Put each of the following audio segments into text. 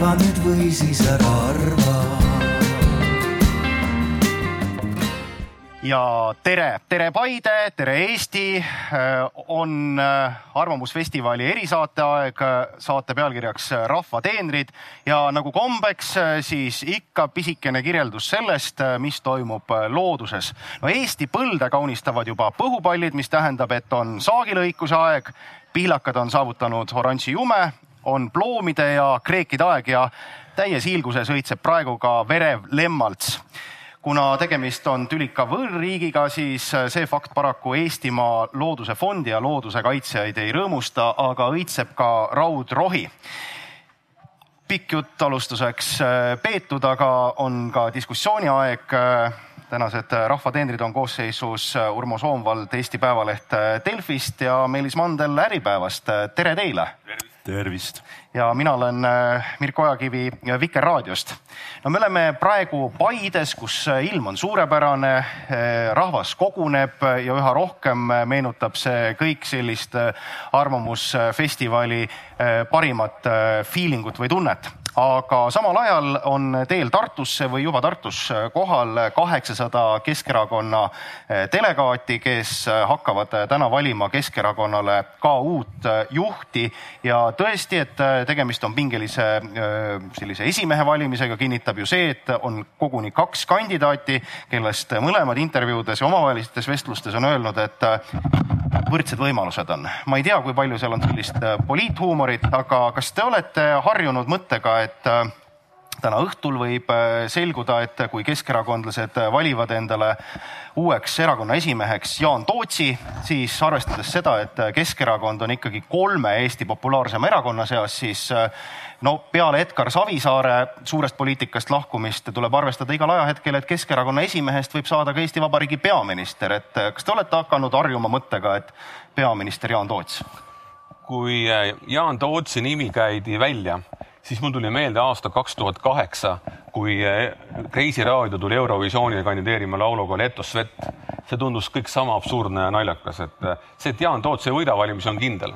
arva nüüd või siis ära arva ja tere, tere Paide, tere Eesti. on äh, Arvamusfestivali erisaateaeg, saate pealkirjaks Rahva teenrid ja nagu kombeks, siis ikka pisikene kirjeldus sellest, mis toimub looduses. no Eesti põlde kaunistavad juba põhupallid, mis tähendab, et on saagilõikuse aeg. pihlakad on saavutanud oranži jume, on ploomide ja kreekide aeg ja täies hiilguses õitseb praegu ka verev lemmalts kuna tegemist on tülika võõrriigiga, siis see fakt paraku Eestimaa Looduse Fondi ja looduse kaitsjaid ei rõõmusta, aga õitseb ka raudrohi. pikk jutt alustuseks peetud, aga on ka diskussiooni aeg. tänased rahvateenrid on koosseisus Urmo Soomvald Eesti Päevaleht Delfist ja Meelis Mandel Äripäevast. tere teile! Tervist! ja mina olen Mirko Ojakivi Vikerraadiost. no me oleme praegu Paides, kus ilm on suurepärane, rahvas koguneb ja üha rohkem meenutab see kõik sellist Arvamusfestivali parimat feeling ut või tunnet aga samal ajal on teel Tartusse või juba Tartus kohal kaheksasada Keskerakonna delegaati, kes hakkavad täna valima Keskerakonnale ka uut juhti. Ja tõesti, et tegemist on pingelise sellise esimehe valimisega, kinnitab ju see, et on koguni kaks kandidaati, kellest mõlemad intervjuudes ja omavahelistes vestlustes on öelnud, et võrdsed võimalused on. ma ei tea, kui palju seal on sellist poliithuumorit, aga kas te olete harjunud mõttega, et äh, täna õhtul võib äh, selguda, et kui keskerakondlased valivad endale uueks erakonna esimeheks Jaan Tootsi, siis arvestades seda, et Keskerakond on ikkagi kolme Eesti populaarsema erakonna seas, siis äh, no peale Edgar Savisaare suurest poliitikast lahkumist tuleb arvestada igal ajahetkel, et Keskerakonna esimehest võib saada ka Eesti Vabariigi peaminister, et kas te olete hakanud harjuma mõttega, et peaminister Jaan Toots? kui Jaan Tootsi nimi käidi välja siis mul tuli meelde aasta kaks tuhat kaheksa, kui Kreisiraadio tuli Eurovisioonile kandideerima lauluga Leto Svet. see tundus kõik sama absurdne ja naljakas, et see, et Jaan Toots ei võida valimisi, on kindel.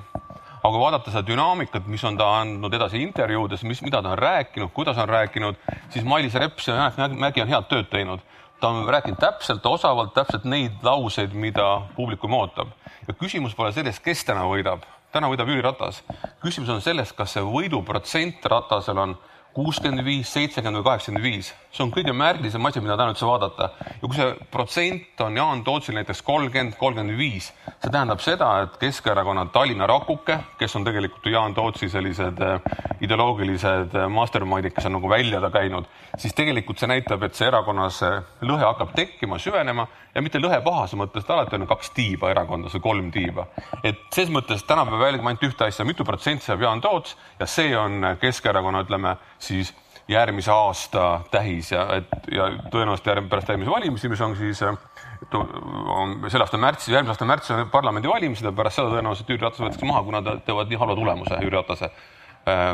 aga kui vaadata seda dünaamikat, mis on ta andnud edasi intervjuudes, mis, mida ta on rääkinud, kuidas on rääkinud, siis Mailis Reps ja Janek Mägi on head tööd teinud. ta on rääkinud täpselt, osavalt, täpselt neid lauseid, mida publikum ootab. ja küsimus pole selles, kes täna võidab täna võidab Jüri Ratas. küsimus on selles, kas see võiduprotsent Ratasel on kuuskümmend viis, seitsekümmend või kaheksakümmend viis. see on kõige märgilisem asi, mida täna üldse vaadata. ja kui see protsent on Jaan Tootsil näiteks kolmkümmend, kolmkümmend viis, see tähendab seda, et Keskerakonna Tallinna rakuke, kes on tegelikult ju Jaan Tootsi sellised äh, ideoloogilised äh, mastermind'id, kes on nagu välja ta käinud, siis tegelikult see näitab, et see erakonnas äh, lõhe hakkab tekkima, süvenema ja mitte lõhe pahase mõttes, et alati on kaks tiiba erakondas või kolm tiiba. et ses mõttes täna peab jälgima ainult ühte asja, mitu protsenti saab Jaan Toots ja see on Keskerakonna, ütleme siis järgmise aasta tähis ja et ja tõenäoliselt järg, pärast järgmisi valimisi, mis on siis on selle aasta märtsis, järgmise aasta märtsis on parlamendivalimised ja pärast seda tõenäoliselt Jüri Ratas võetakse maha, kuna nad teevad nii halva tulemuse Jüri Ratase Äh,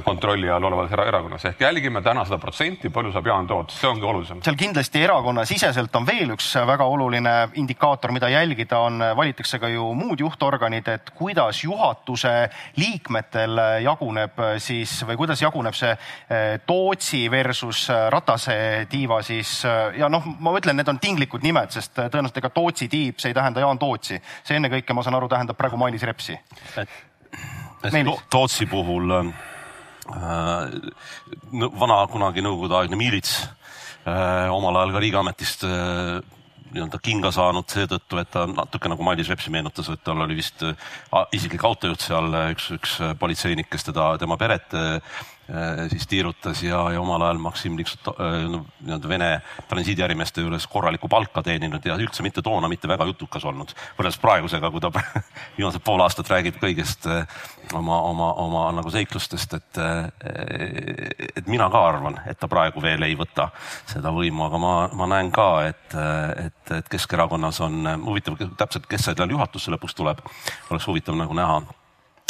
kontrolli all olevas erakonnas ehk jälgime täna seda protsenti, palju saab Jaan Toots, see ongi olulisem. seal kindlasti erakonnasiseselt on veel üks väga oluline indikaator, mida jälgida on, valitakse ka ju muud juhtorganid, et kuidas juhatuse liikmetel jaguneb siis või kuidas jaguneb see äh, Tootsi versus Ratase tiiva siis ja noh, ma ütlen, need on tinglikud nimed, sest tõenäoliselt ega Tootsi tiib, see ei tähenda Jaan Tootsi, see ennekõike, ma saan aru, tähendab praegu Mailis Repsi. Tootsi puhul Äh, vana kunagi nõukogudeaegne miilits, äh, omal ajal ka riigiametist äh, nii-öelda kinga saanud seetõttu, et ta natuke nagu Mailis Repsi meenutas, et tal oli vist isiklik autojuht seal, üks, üks politseinik, kes teda, tema peret Äh, siis tiirutas ja, ja omal ajal Maksim Liksut äh, no, nii-öelda Vene transiidiärimeeste juures korralikku palka teeninud ja üldse mitte toona mitte väga jutukas olnud. võrreldes praegusega, kui ta viimased pool aastat räägib kõigest äh, oma, oma, oma nagu seiklustest, et, et mina ka arvan, et ta praegu veel ei võta seda võimu, aga ma, ma näen ka, et, et, et Keskerakonnas on huvitav täpselt, kes seal juhatusse lõpuks tuleb, oleks huvitav nagu näha.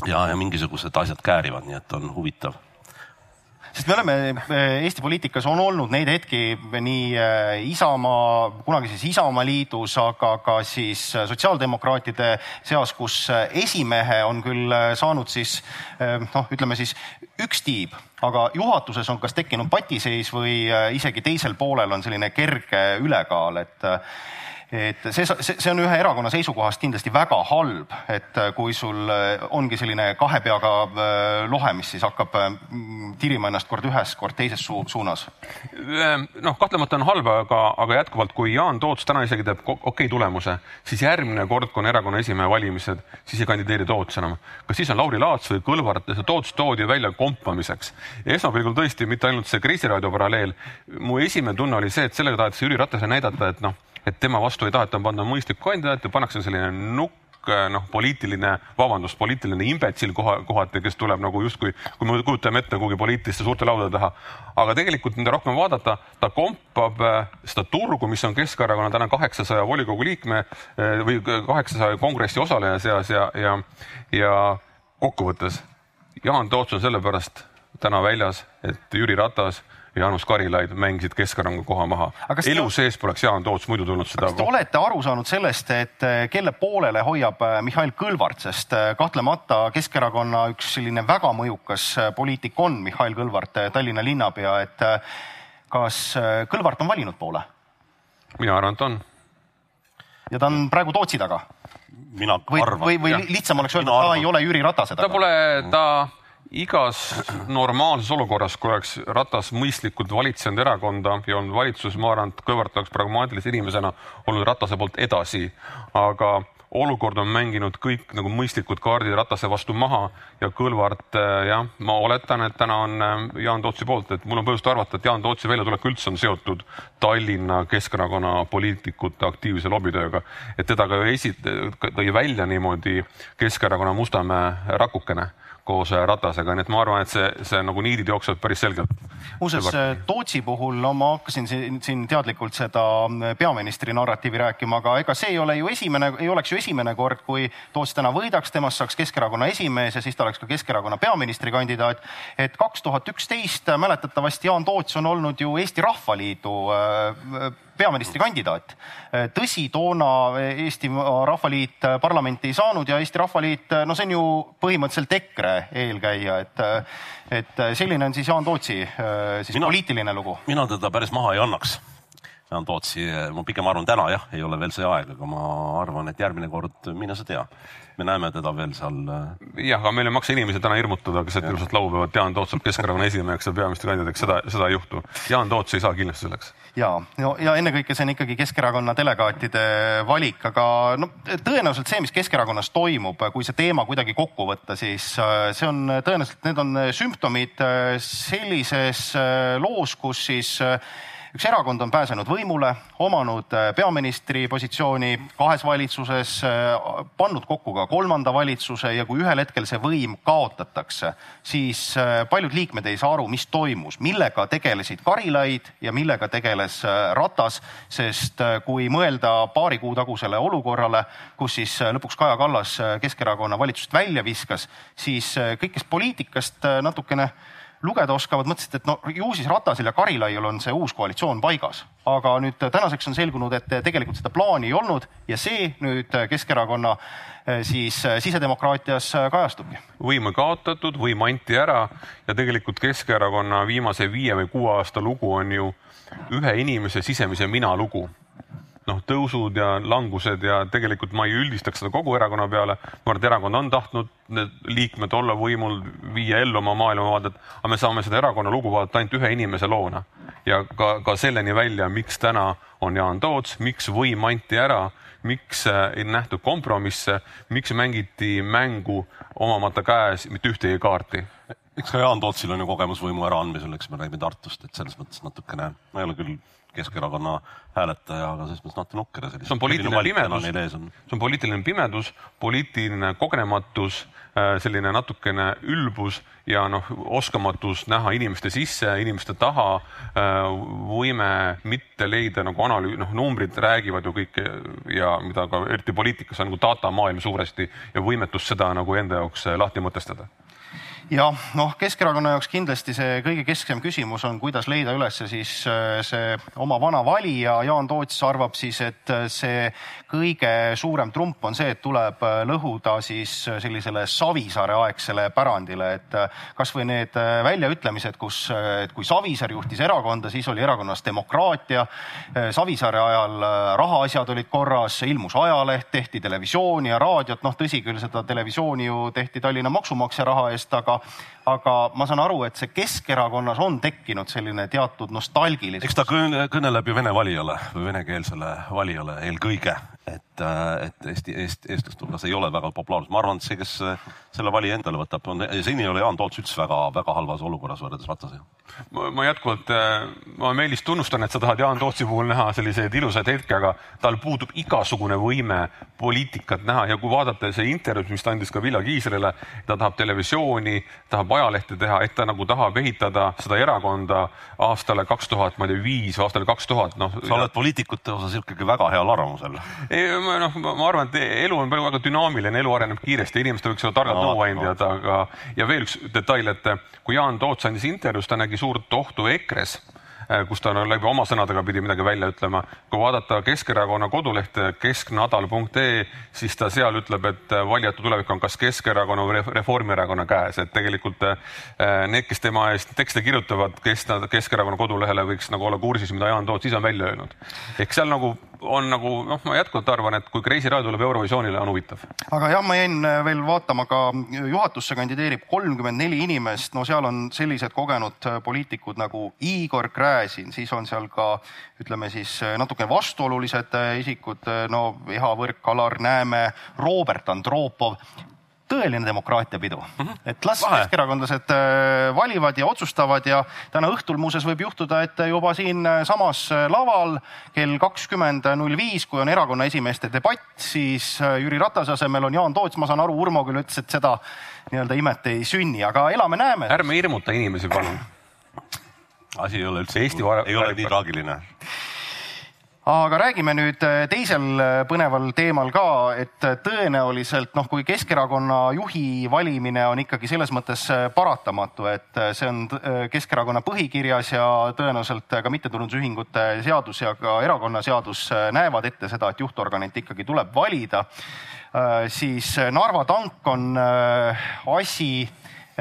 Ja, ja mingisugused asjad käärivad, nii et on huvitav sest me oleme eh, Eesti poliitikas on olnud neid hetki nii eh, Isamaa, kunagises Isamaa liidus, aga ka siis sotsiaaldemokraatide seas, kus esimehe on küll saanud siis noh, ütleme siis üks tiib, aga juhatuses on kas tekkinud patiseis või isegi teisel poolel on selline kerge ülekaal, et et see, see, see on ühe erakonna seisukohast kindlasti väga halb, et äh, kui sul äh, ongi selline kahe peaga äh, lohe, mis siis hakkab tirima ennast kord ühes, kord teises su suunas. noh, kahtlemata on halb, aga, aga jätkuvalt, kui Jaan Toots täna isegi teeb okei okay tulemuse, siis järgmine kord, kui on erakonna esimehe valimised, siis ei kandideeri Toots enam. kas siis on Lauri Laats või Kõlvart see Toots toodi välja kompamiseks. esmapilgul tõesti mitte ainult see Kreisiraadio paralleel, mu esimene tunne oli see, et sellega tahetakse Jüri Ratasele näidata, et noh et tema vastu ei taheta panna mõistlik kandidaat ja pannakse selline nukk eh, noh, poliitiline, vabandust, poliitiline imbetsil koha, kohati, kes tuleb nagu justkui, kui me kujutame ette kuhugi poliitiliste suurte laudade taha. aga tegelikult, mida rohkem vaadata, ta kompab eh, seda turgu, mis on Keskerakonna täna kaheksasaja volikogu liikme eh, või kaheksasaja kongressi osaleja seas ja, ja, ja kokkuvõttes Jaan Toots on sellepärast täna väljas, et Jüri Ratas Jaanus Karilaid mängisid Keskerakonna koha maha. elu te... sees poleks Jaan Toots muidu tulnud seda. kas te olete aru saanud sellest, et eh, kelle poolele hoiab eh, Mihhail Kõlvart, sest eh, kahtlemata Keskerakonna üks selline väga mõjukas poliitik on Mihhail Kõlvart, Tallinna linnapea, et kas Kõlvart on valinud poole? mina arvan, et on. ja ta on praegu Tootsi taga? mina või, arvan. või, või lihtsam oleks öelda, et ta ei ole Jüri Ratase taga? ta pole, ta igas normaalses olukorras, kui oleks Ratas mõistlikult valitsenud erakonda ja olnud valitsuses, ma arvan, et Kõlvart oleks pragmaatilise inimesena olnud Ratase poolt edasi, aga olukord on mänginud kõik nagu mõistlikud kaardid Ratase vastu maha ja Kõlvart äh, jah, ma oletan, et täna on äh, Jaan Tootsi poolt, et mul on põhjust arvata, et Jaan Tootsi väljatulek üldse on seotud Tallinna Keskerakonna poliitikute aktiivse lobitööga, et teda ka esit-, tõi välja niimoodi Keskerakonna Mustamäe rakukene koos äh, Ratasega, nii et ma arvan, et see, see nagu niidid jooksevad päris selgelt. muuseas, äh, Tootsi puhul no ma hakkasin siin, siin teadlikult seda äh, peaministri narratiivi rääkima, aga ega see ei ole ju esimene, ei oleks ju esimene kord, kui Toots täna võidaks, temast saaks Keskerakonna esimees ja siis ta oleks ka Keskerakonna peaministrikandidaat. et kaks tuhat üksteist mäletatavasti Jaan Toots on olnud ju Eesti Rahvaliidu peaministrikandidaat. tõsi, toona Eesti Rahvaliit parlamenti ei saanud ja Eesti Rahvaliit, no see on ju põhimõtteliselt EKRE eelkäija, et, et selline on siis Jaan Tootsi siis mina, poliitiline lugu. mina teda päris maha ei annaks. Jaan Tootsi, ma pigem arvan täna jah, ei ole veel see aeg, aga ma arvan, et järgmine kord, mine sa tea me näeme teda veel seal. Äh, jah, aga meil ei maksa inimesi täna hirmutada, kes ilusat laupäeva, et Jaan Toots saab Keskerakonna esimeheks ja peaministrikandidaadiks, seda, seda ei juhtu. Jaan Toots ei saa kindlasti selleks. ja, no ja ennekõike see on ikkagi Keskerakonna delegaatide valik, aga no tõenäoliselt see, mis Keskerakonnas toimub, kui see teema kuidagi kokku võtta, siis äh, see on tõenäoliselt, need on sümptomid äh, sellises loos, kus siis üks erakond on pääsenud võimule, omanud äh, peaministri positsiooni kahes valitsuses, äh, pannud kokku ka kolmanda valitsuse ja kui ühel hetkel see võim kaotatakse, siis äh, paljud liikmed ei saa aru, mis toimus, millega tegelesid Karilaid ja millega tegeles Ratas, sest kui mõelda paari kuu tagusele olukorrale, kus siis lõpuks Kaja Kallas Keskerakonna valitsusest välja viskas, siis kõik, kes poliitikast natukene lugeda oskavad, mõtlesid, et no ju siis Ratasel ja Karilaiul on see uus koalitsioon paigas. aga nüüd tänaseks on selgunud, et tegelikult seda plaani ei olnud ja see nüüd Keskerakonna eh, siis eh, sisedemokraatias kajastubki. võim on kaotatud, võim anti ära ja tegelikult Keskerakonna viimase viie või kuue aasta lugu on ju ühe inimese sisemise mina lugu noh, tõusud ja langused ja tegelikult ma ei üldistaks seda kogu erakonna peale. ma arvan, et erakond on tahtnud need liikmed olla võimul, viia ellu oma maailmavaadet, aga me saame seda erakonna lugu vaadata ainult ühe inimese loona ja ka, ka selleni välja, miks täna on Jaan Toots, miks võim anti ära, miks ei nähtud kompromisse, miks mängiti mängu omamata käes mitte ühtegi kaarti eks ka Jaan Tootsil on ju kogemus võimu äraandmisel, eks me räägime Tartust, et selles mõttes natukene, ma ei ole küll Keskerakonna hääletaja, aga selles mõttes natuke nukker see on poliitiline pimedus, see on poliitiline pimedus, poliitiline kogenematus, äh, selline natukene ülbus ja noh, oskamatus näha inimeste sisse, inimeste taha, äh, võime mitte leida nagu analüü-, noh, numbrid räägivad ju kõik ja mida ka eriti poliitikas on nagu datamaailm suuresti ja võimetus seda nagu enda jaoks äh, lahti mõtestada jah, noh, Keskerakonna jaoks kindlasti see kõige kesksem küsimus on, kuidas leida üles siis äh, see oma vana valija. Jaan Toots arvab siis, et äh, see kõige suurem trump on see, et tuleb äh, lõhuda siis sellisele Savisaare aegsele pärandile, et kasvõi need väljaütlemised, kus, et kui Savisaar juhtis erakonda, siis oli erakonnas demokraatia. Savisaare ajal rahaasjad olid korras, ilmus ajaleht, tehti televisiooni ja raadiot, noh, tõsi küll, seda televisiooni ju tehti Tallinna maksumaksja raha eest, aga aga ma saan aru, et see Keskerakonnas on tekkinud selline teatud nostalgilisus. eks ta kõneleb ju vene valijale venekeelsele valijale eelkõige, et, et Eesti, Eesti, eestlaste hulgas ei ole väga populaarne. ma arvan, et see, kes selle valija endale võtab, on, seni ei ole Jaan Toots üldse väga-väga halvas olukorras võrreldes Ratasega. ma jätkuvalt, ma Meelis tunnustan, et sa tahad Jaan Tootsi puhul näha selliseid ilusaid hetki, aga tal puudub igasugune võime poliitikat näha ja kui vaadata see intervjuus, mis ta andis ka Vilja Kiisrile, ta tahab televisiooni, tahab ajalehte teha, et ta nagu tahab ehitada seda erakonda aastale kaks tuhat, ma ei tea, viis või aastale kaks tuhat, noh. sa oled poliitikute osas ikkagi väga heal arvamusel. Noh, ma arvan, et elu on praegu väga dünaamiline, elu areneb kiiresti, inimestel võiks olla targad nõuandjad aga ja veel üks detail, et kui Jaan Toots andis intervjuus, ta nägi suurt ohtu EKRE-s Äh, kus ta läbi oma sõnadega pidi midagi välja ütlema. kui vaadata Keskerakonna kodulehte kesknadal.ee, siis ta seal ütleb, et äh, valijate tulevik on kas Keskerakonna või Reformierakonna käes, et tegelikult need, kes tema eest tekste kirjutavad, kes Keskerakonna kodulehele võiks nagu olla kursis, mida Jaan Toots ise on välja öelnud. ehk seal nagu on nagu noh, ma jätkuvalt arvan, et kui Kreisi raadio tuleb Eurovisioonile, on huvitav. aga jah, ma jäin äh, veel vaatama ka juhatusse kandideerib kolmkümmend neli inimest, no seal on sellised kogenud äh, poliitikud nagu Igor Gräzin, siis on seal ka ütleme siis äh, natuke vastuolulised isikud, no Eha Võrk, Alar Nääme, Robert Andropov tõeline demokraatiapidu mm. -hmm. et las keskerakondlased äh, valivad ja otsustavad ja täna õhtul muuseas võib juhtuda, et juba siinsamas äh, laval kell kakskümmend null viis, kui on erakonna esimeeste debatt, siis äh, Jüri Ratase asemel on Jaan Toots, ma saan aru, Urmo küll ütles, et seda nii-öelda imet ei sünni, aga elame-näeme. ärme hirmuta inimesi, palun. asi ei ole üldse, ei ole nii traagiline aga räägime nüüd äh, teisel äh, põneval teemal ka, et äh, tõenäoliselt noh, kui Keskerakonna juhi valimine on ikkagi selles mõttes paratamatu, et see on Keskerakonna põhikirjas ja tõenäoliselt ka mittetulundusühingute seadus ja ka erakonnaseadus näevad ette seda, et juhtorganit ikkagi tuleb valida, siis Narva tank on asi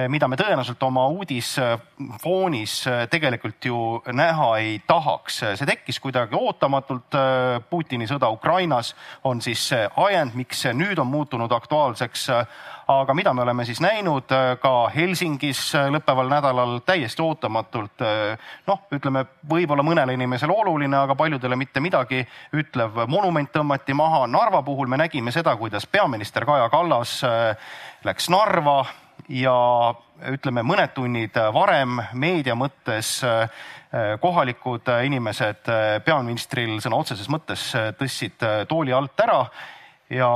mida me tõenäoliselt oma uudisfoonis eh, tegelikult ju näha ei tahaks. see tekkis kuidagi ootamatult. Eh, Putini sõda Ukrainas on siis see ajend, miks see nüüd on muutunud aktuaalseks. aga mida me oleme siis näinud ka Helsingis lõppeval nädalal täiesti ootamatult. noh, ütleme võib-olla mõnele inimesele oluline, aga paljudele mitte midagi ütlev monument tõmmati maha. Narva puhul me nägime seda, kuidas peaminister Kaja Kallas läks Narva ja ütleme, mõned tunnid varem meedia mõttes eh, kohalikud inimesed peaministril sõna otseses mõttes tõstsid tooli alt ära ja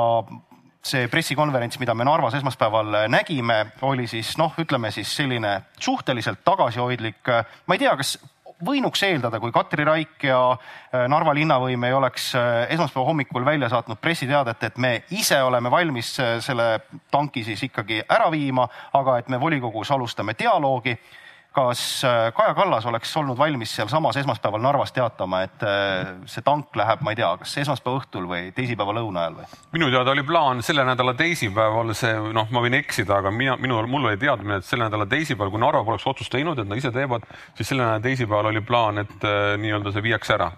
see pressikonverents, mida me Narvas esmaspäeval nägime, oli siis noh, ütleme siis selline suhteliselt tagasihoidlik. ma ei tea, kas võinuks eeldada, kui Katri Raik ja äh, Narva linnavõim ei oleks äh, esmaspäeva hommikul välja saatnud pressiteadet, et me ise oleme valmis äh, selle tanki siis ikkagi ära viima, aga et me volikogus alustame dialoogi kas äh, Kaja Kallas oleks olnud valmis sealsamas esmaspäeval Narvas teatama, et äh, see tank läheb, ma ei tea, kas esmaspäeva õhtul või teisipäeva lõuna ajal või? minu teada oli plaan selle nädala teisipäeval see, noh, ma võin eksida, aga mina, minu, mul oli teadmine, et selle nädala teisipäeval, kui Narva poleks otsust teinud, et nad ise teevad, siis selle nädala teisipäeval oli plaan, et äh, nii-öelda see viiakse ära.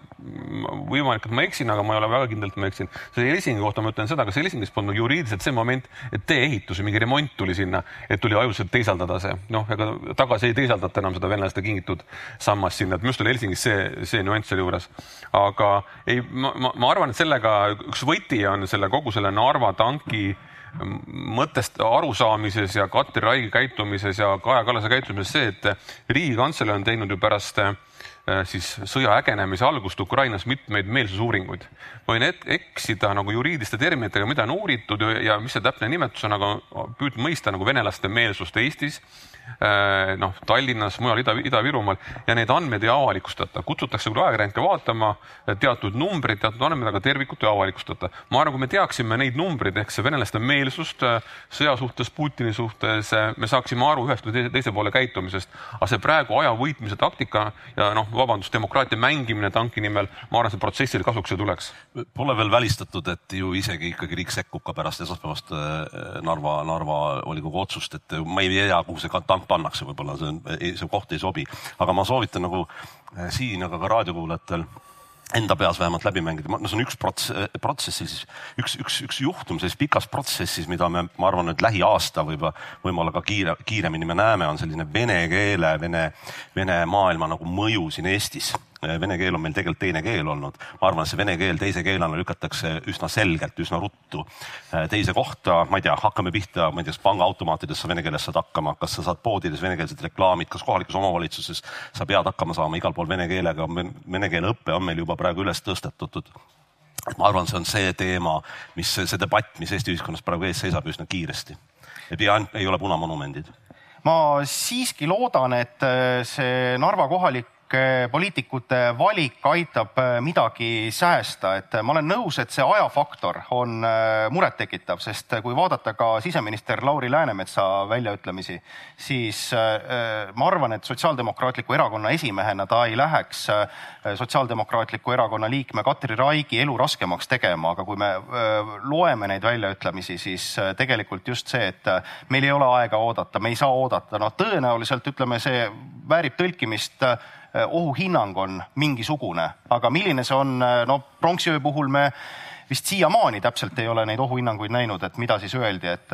võimalik, et ma eksin, aga ma ei ole väga kindel, et ma eksin. selle Helsingi kohta ma ütlen seda, kas Helsingis polnud juriidiliselt see moment, et tee-ehitus või mingi remont tuli sinna, et tuli ajutiselt teisaldada see, noh, ega tagasi ei teisaldata vaadata enam seda venelaste kingitud sammast sinna, et minu arust oli Helsingis see, see nüanss seal juures. aga ei, ma, ma, ma arvan, et sellega üks võti on selle kogu selle Narva tanki mõttest arusaamises ja Katri Raigi käitumises ja Kaja Kallase käitumises see, et Riigikantselei on teinud ju pärast äh, siis sõja ägenemise algust Ukrainas mitmeid meelsusuuringuid. võin eksida nagu juriidiliste terminitega, mida on uuritud ja- ja mis see täpne nimetus on, aga püüdnud mõista nagu venelaste meelsust Eestis noh, Tallinnas, mujal Ida, Ida-Virumaal ja neid andmeid ei avalikustata, kutsutakse küll ajakirjanikke vaatama teatud numbrid, teatud andmeid, aga tervikut ei avalikustata. ma arvan, kui me teaksime neid numbreid ehk see venelaste meelsust äh, sõja suhtes, Putini suhtes, äh, me saaksime aru ühest või teise, teise poole käitumisest. aga see praegu aja võitmise taktika ja noh, vabandust, demokraatia mängimine tanki nimel, ma arvan, see protsessile kasuks ei tuleks. Pole veel välistatud, et ju isegi ikkagi riik sekkub ka pärast esmaspäevast äh, Narva, Narva volikogu otsust, et ma ei tea, kuhu see tank pannakse, võib-olla see on, see koht ei sobi, aga ma soovitan nagu äh, siin, aga ka raadiokuulajatel enda peas vähemalt läbi mängida, no see on üks prots-, protsessis, üks, üks, üks juhtum selles pikas protsessis, mida me, ma arvan, et lähiaasta võib-olla, võib-olla ka kiire, kiiremini me näeme, on selline vene keele, vene, vene maailma nagu mõju siin Eestis vene keel on meil tegelikult teine keel olnud. ma arvan, et see vene keel teise keelena lükatakse üsna selgelt, üsna ruttu teise kohta, ma ei tea, hakkame pihta, ma ei tea, kas pangaautomaatides sa vene keeles saad hakkama, kas sa saad poodides venekeelsed reklaamid, kas kohalikus omavalitsuses sa pead hakkama saama igal pool vene keelega, vene keele õpe on meil juba praegu üles tõstetud et ma arvan, see on see teema, mis see debatt, mis Eesti ühiskonnas praegu ees seisab üsna kiiresti. et ja ei ole punamonumendid. ma siiski loodan, et see Narva kohalik poliitikute valik aitab midagi säästa, et ma olen nõus, et see ajafaktor on murettekitav, sest kui vaadata ka siseminister Lauri Läänemetsa väljaütlemisi, siis ma arvan, et Sotsiaaldemokraatliku Erakonna esimehena ta ei läheks Sotsiaaldemokraatliku Erakonna liikme Katri Raigi elu raskemaks tegema, aga kui me loeme neid väljaütlemisi, siis tegelikult just see, et meil ei ole aega oodata, me ei saa oodata, noh, tõenäoliselt ütleme, see väärib tõlkimist ohuhinnang on mingisugune, aga milline see on, no pronksiöö puhul me vist siiamaani täpselt ei ole neid ohuhinnanguid näinud, et mida siis öeldi, et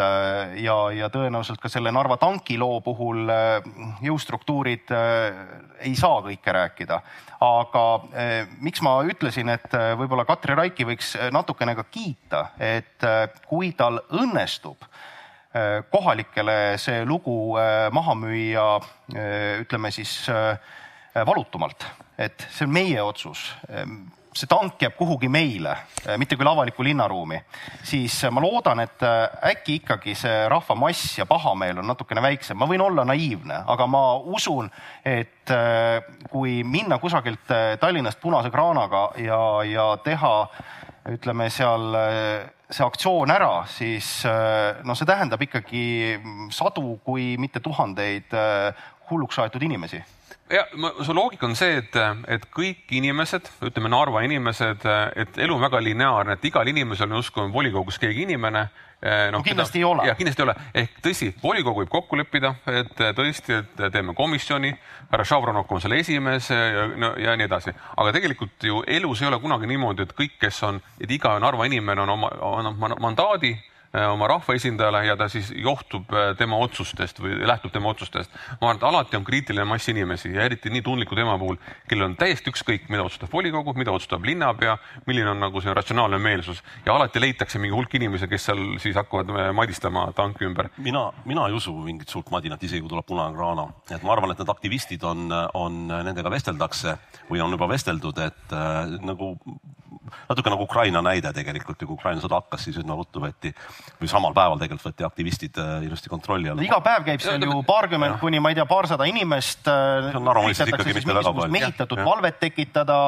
ja, ja tõenäoliselt ka selle Narva tankiloo puhul jõustruktuurid ei saa kõike rääkida. aga miks ma ütlesin, et võib-olla Katri Raiki võiks natukene ka kiita, et kui tal õnnestub kohalikele see lugu maha müüa, ütleme siis valutumalt, et see on meie otsus. see tank jääb kuhugi meile, mitte küll avalikku linnaruumi, siis ma loodan, et äkki ikkagi see rahvamass ja pahameel on natukene väiksem. ma võin olla naiivne, aga ma usun, et kui minna kusagilt Tallinnast punase kraanaga ja, ja teha ütleme seal see aktsioon ära, siis no see tähendab ikkagi sadu, kui mitte tuhandeid hulluks aetud inimesi ja su loogika on see, et, et kõik inimesed, ütleme Narva inimesed, et elu on väga lineaarne, et igal inimesel on justkui volikogus keegi inimene no, no kindlasti ei ole. jah, kindlasti ei ole. ehk tõsi, volikogu võib kokku leppida, et tõesti, et teeme komisjoni, härra Šavronov on selle esimees ja, no, ja nii edasi. aga tegelikult ju elus ei ole kunagi niimoodi, et kõik, kes on, et iga Narva inimene on oma, annab mandaadi oma rahvaesindajale ja ta siis johtub äh, tema otsustest või lähtub tema otsustest. ma arvan, et alati on kriitiline mass inimesi ja eriti nii tundliku teema puhul, kellel on täiesti ükskõik, mida otsustab volikogu, mida otsustab linnapea, milline on nagu see ratsionaalne meelsus ja alati leitakse mingi hulk inimesi, kes seal siis hakkavad äh, madistama tanki ümber. mina, mina ei usu mingit suurt madinat, isegi kui tuleb punane kraana, et ma arvan, et need aktivistid on, on, nendega vesteldakse või on juba vesteldud, et äh, nagu natuke nagu Ukraina näide tegelikult kui Ukraina sõda hakkas, siis üsna ruttu võeti või samal päeval tegelikult võeti aktivistid äh, ilusti kontrolli alla iga päev käib seal ju paarkümmend kuni ma ei tea, paarsada inimest. Äh, mehitatud valvet tekitada.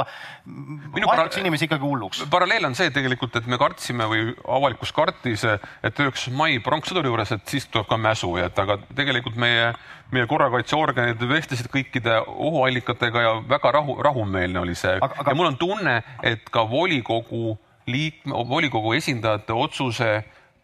aetakse inimesi ikkagi hulluks. paralleel on see tegelikult, et me kartsime või avalikkus kartis, et üheksas mai pronkssõduri juures, et siis tuleb ka mäsu, et aga tegelikult meie meie korrakaitseorganid vestlesid kõikide ohuallikatega ja väga rahu, rahumeelne oli see. Aga... ja mul on tunne, et ka volikogu liikme, volikogu esindajate otsuse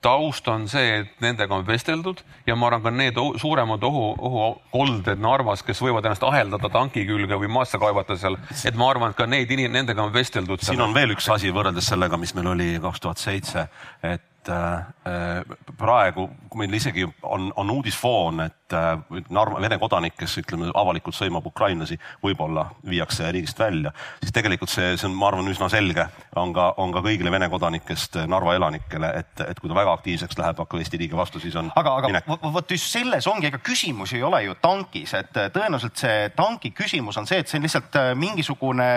taust on see, et nendega on vesteldud ja ma arvan, ka need suuremad ohu, ohukolded Narvas, kes võivad ennast aheldada tanki külge või maasse kaevata seal, et ma arvan, et ka neid nendega on vesteldud. siin on veel üks asi võrreldes sellega, mis meil oli kaks tuhat seitse, et et äh, praegu, meil isegi on, on uudisfoon, et äh, Narva Vene kodanik, kes ütleme avalikult sõimab ukrainlasi, võib-olla viiakse riigist välja, siis tegelikult see, see on, ma arvan, üsna selge, on ka, on ka kõigile Vene kodanikest Narva elanikele, et, et kui ta väga aktiivseks läheb, hakkab Eesti riigi vastu, siis on aga, aga vot just selles ongi, ega küsimus ei ole ju tankis, et tõenäoliselt see tanki küsimus on see, et see on lihtsalt mingisugune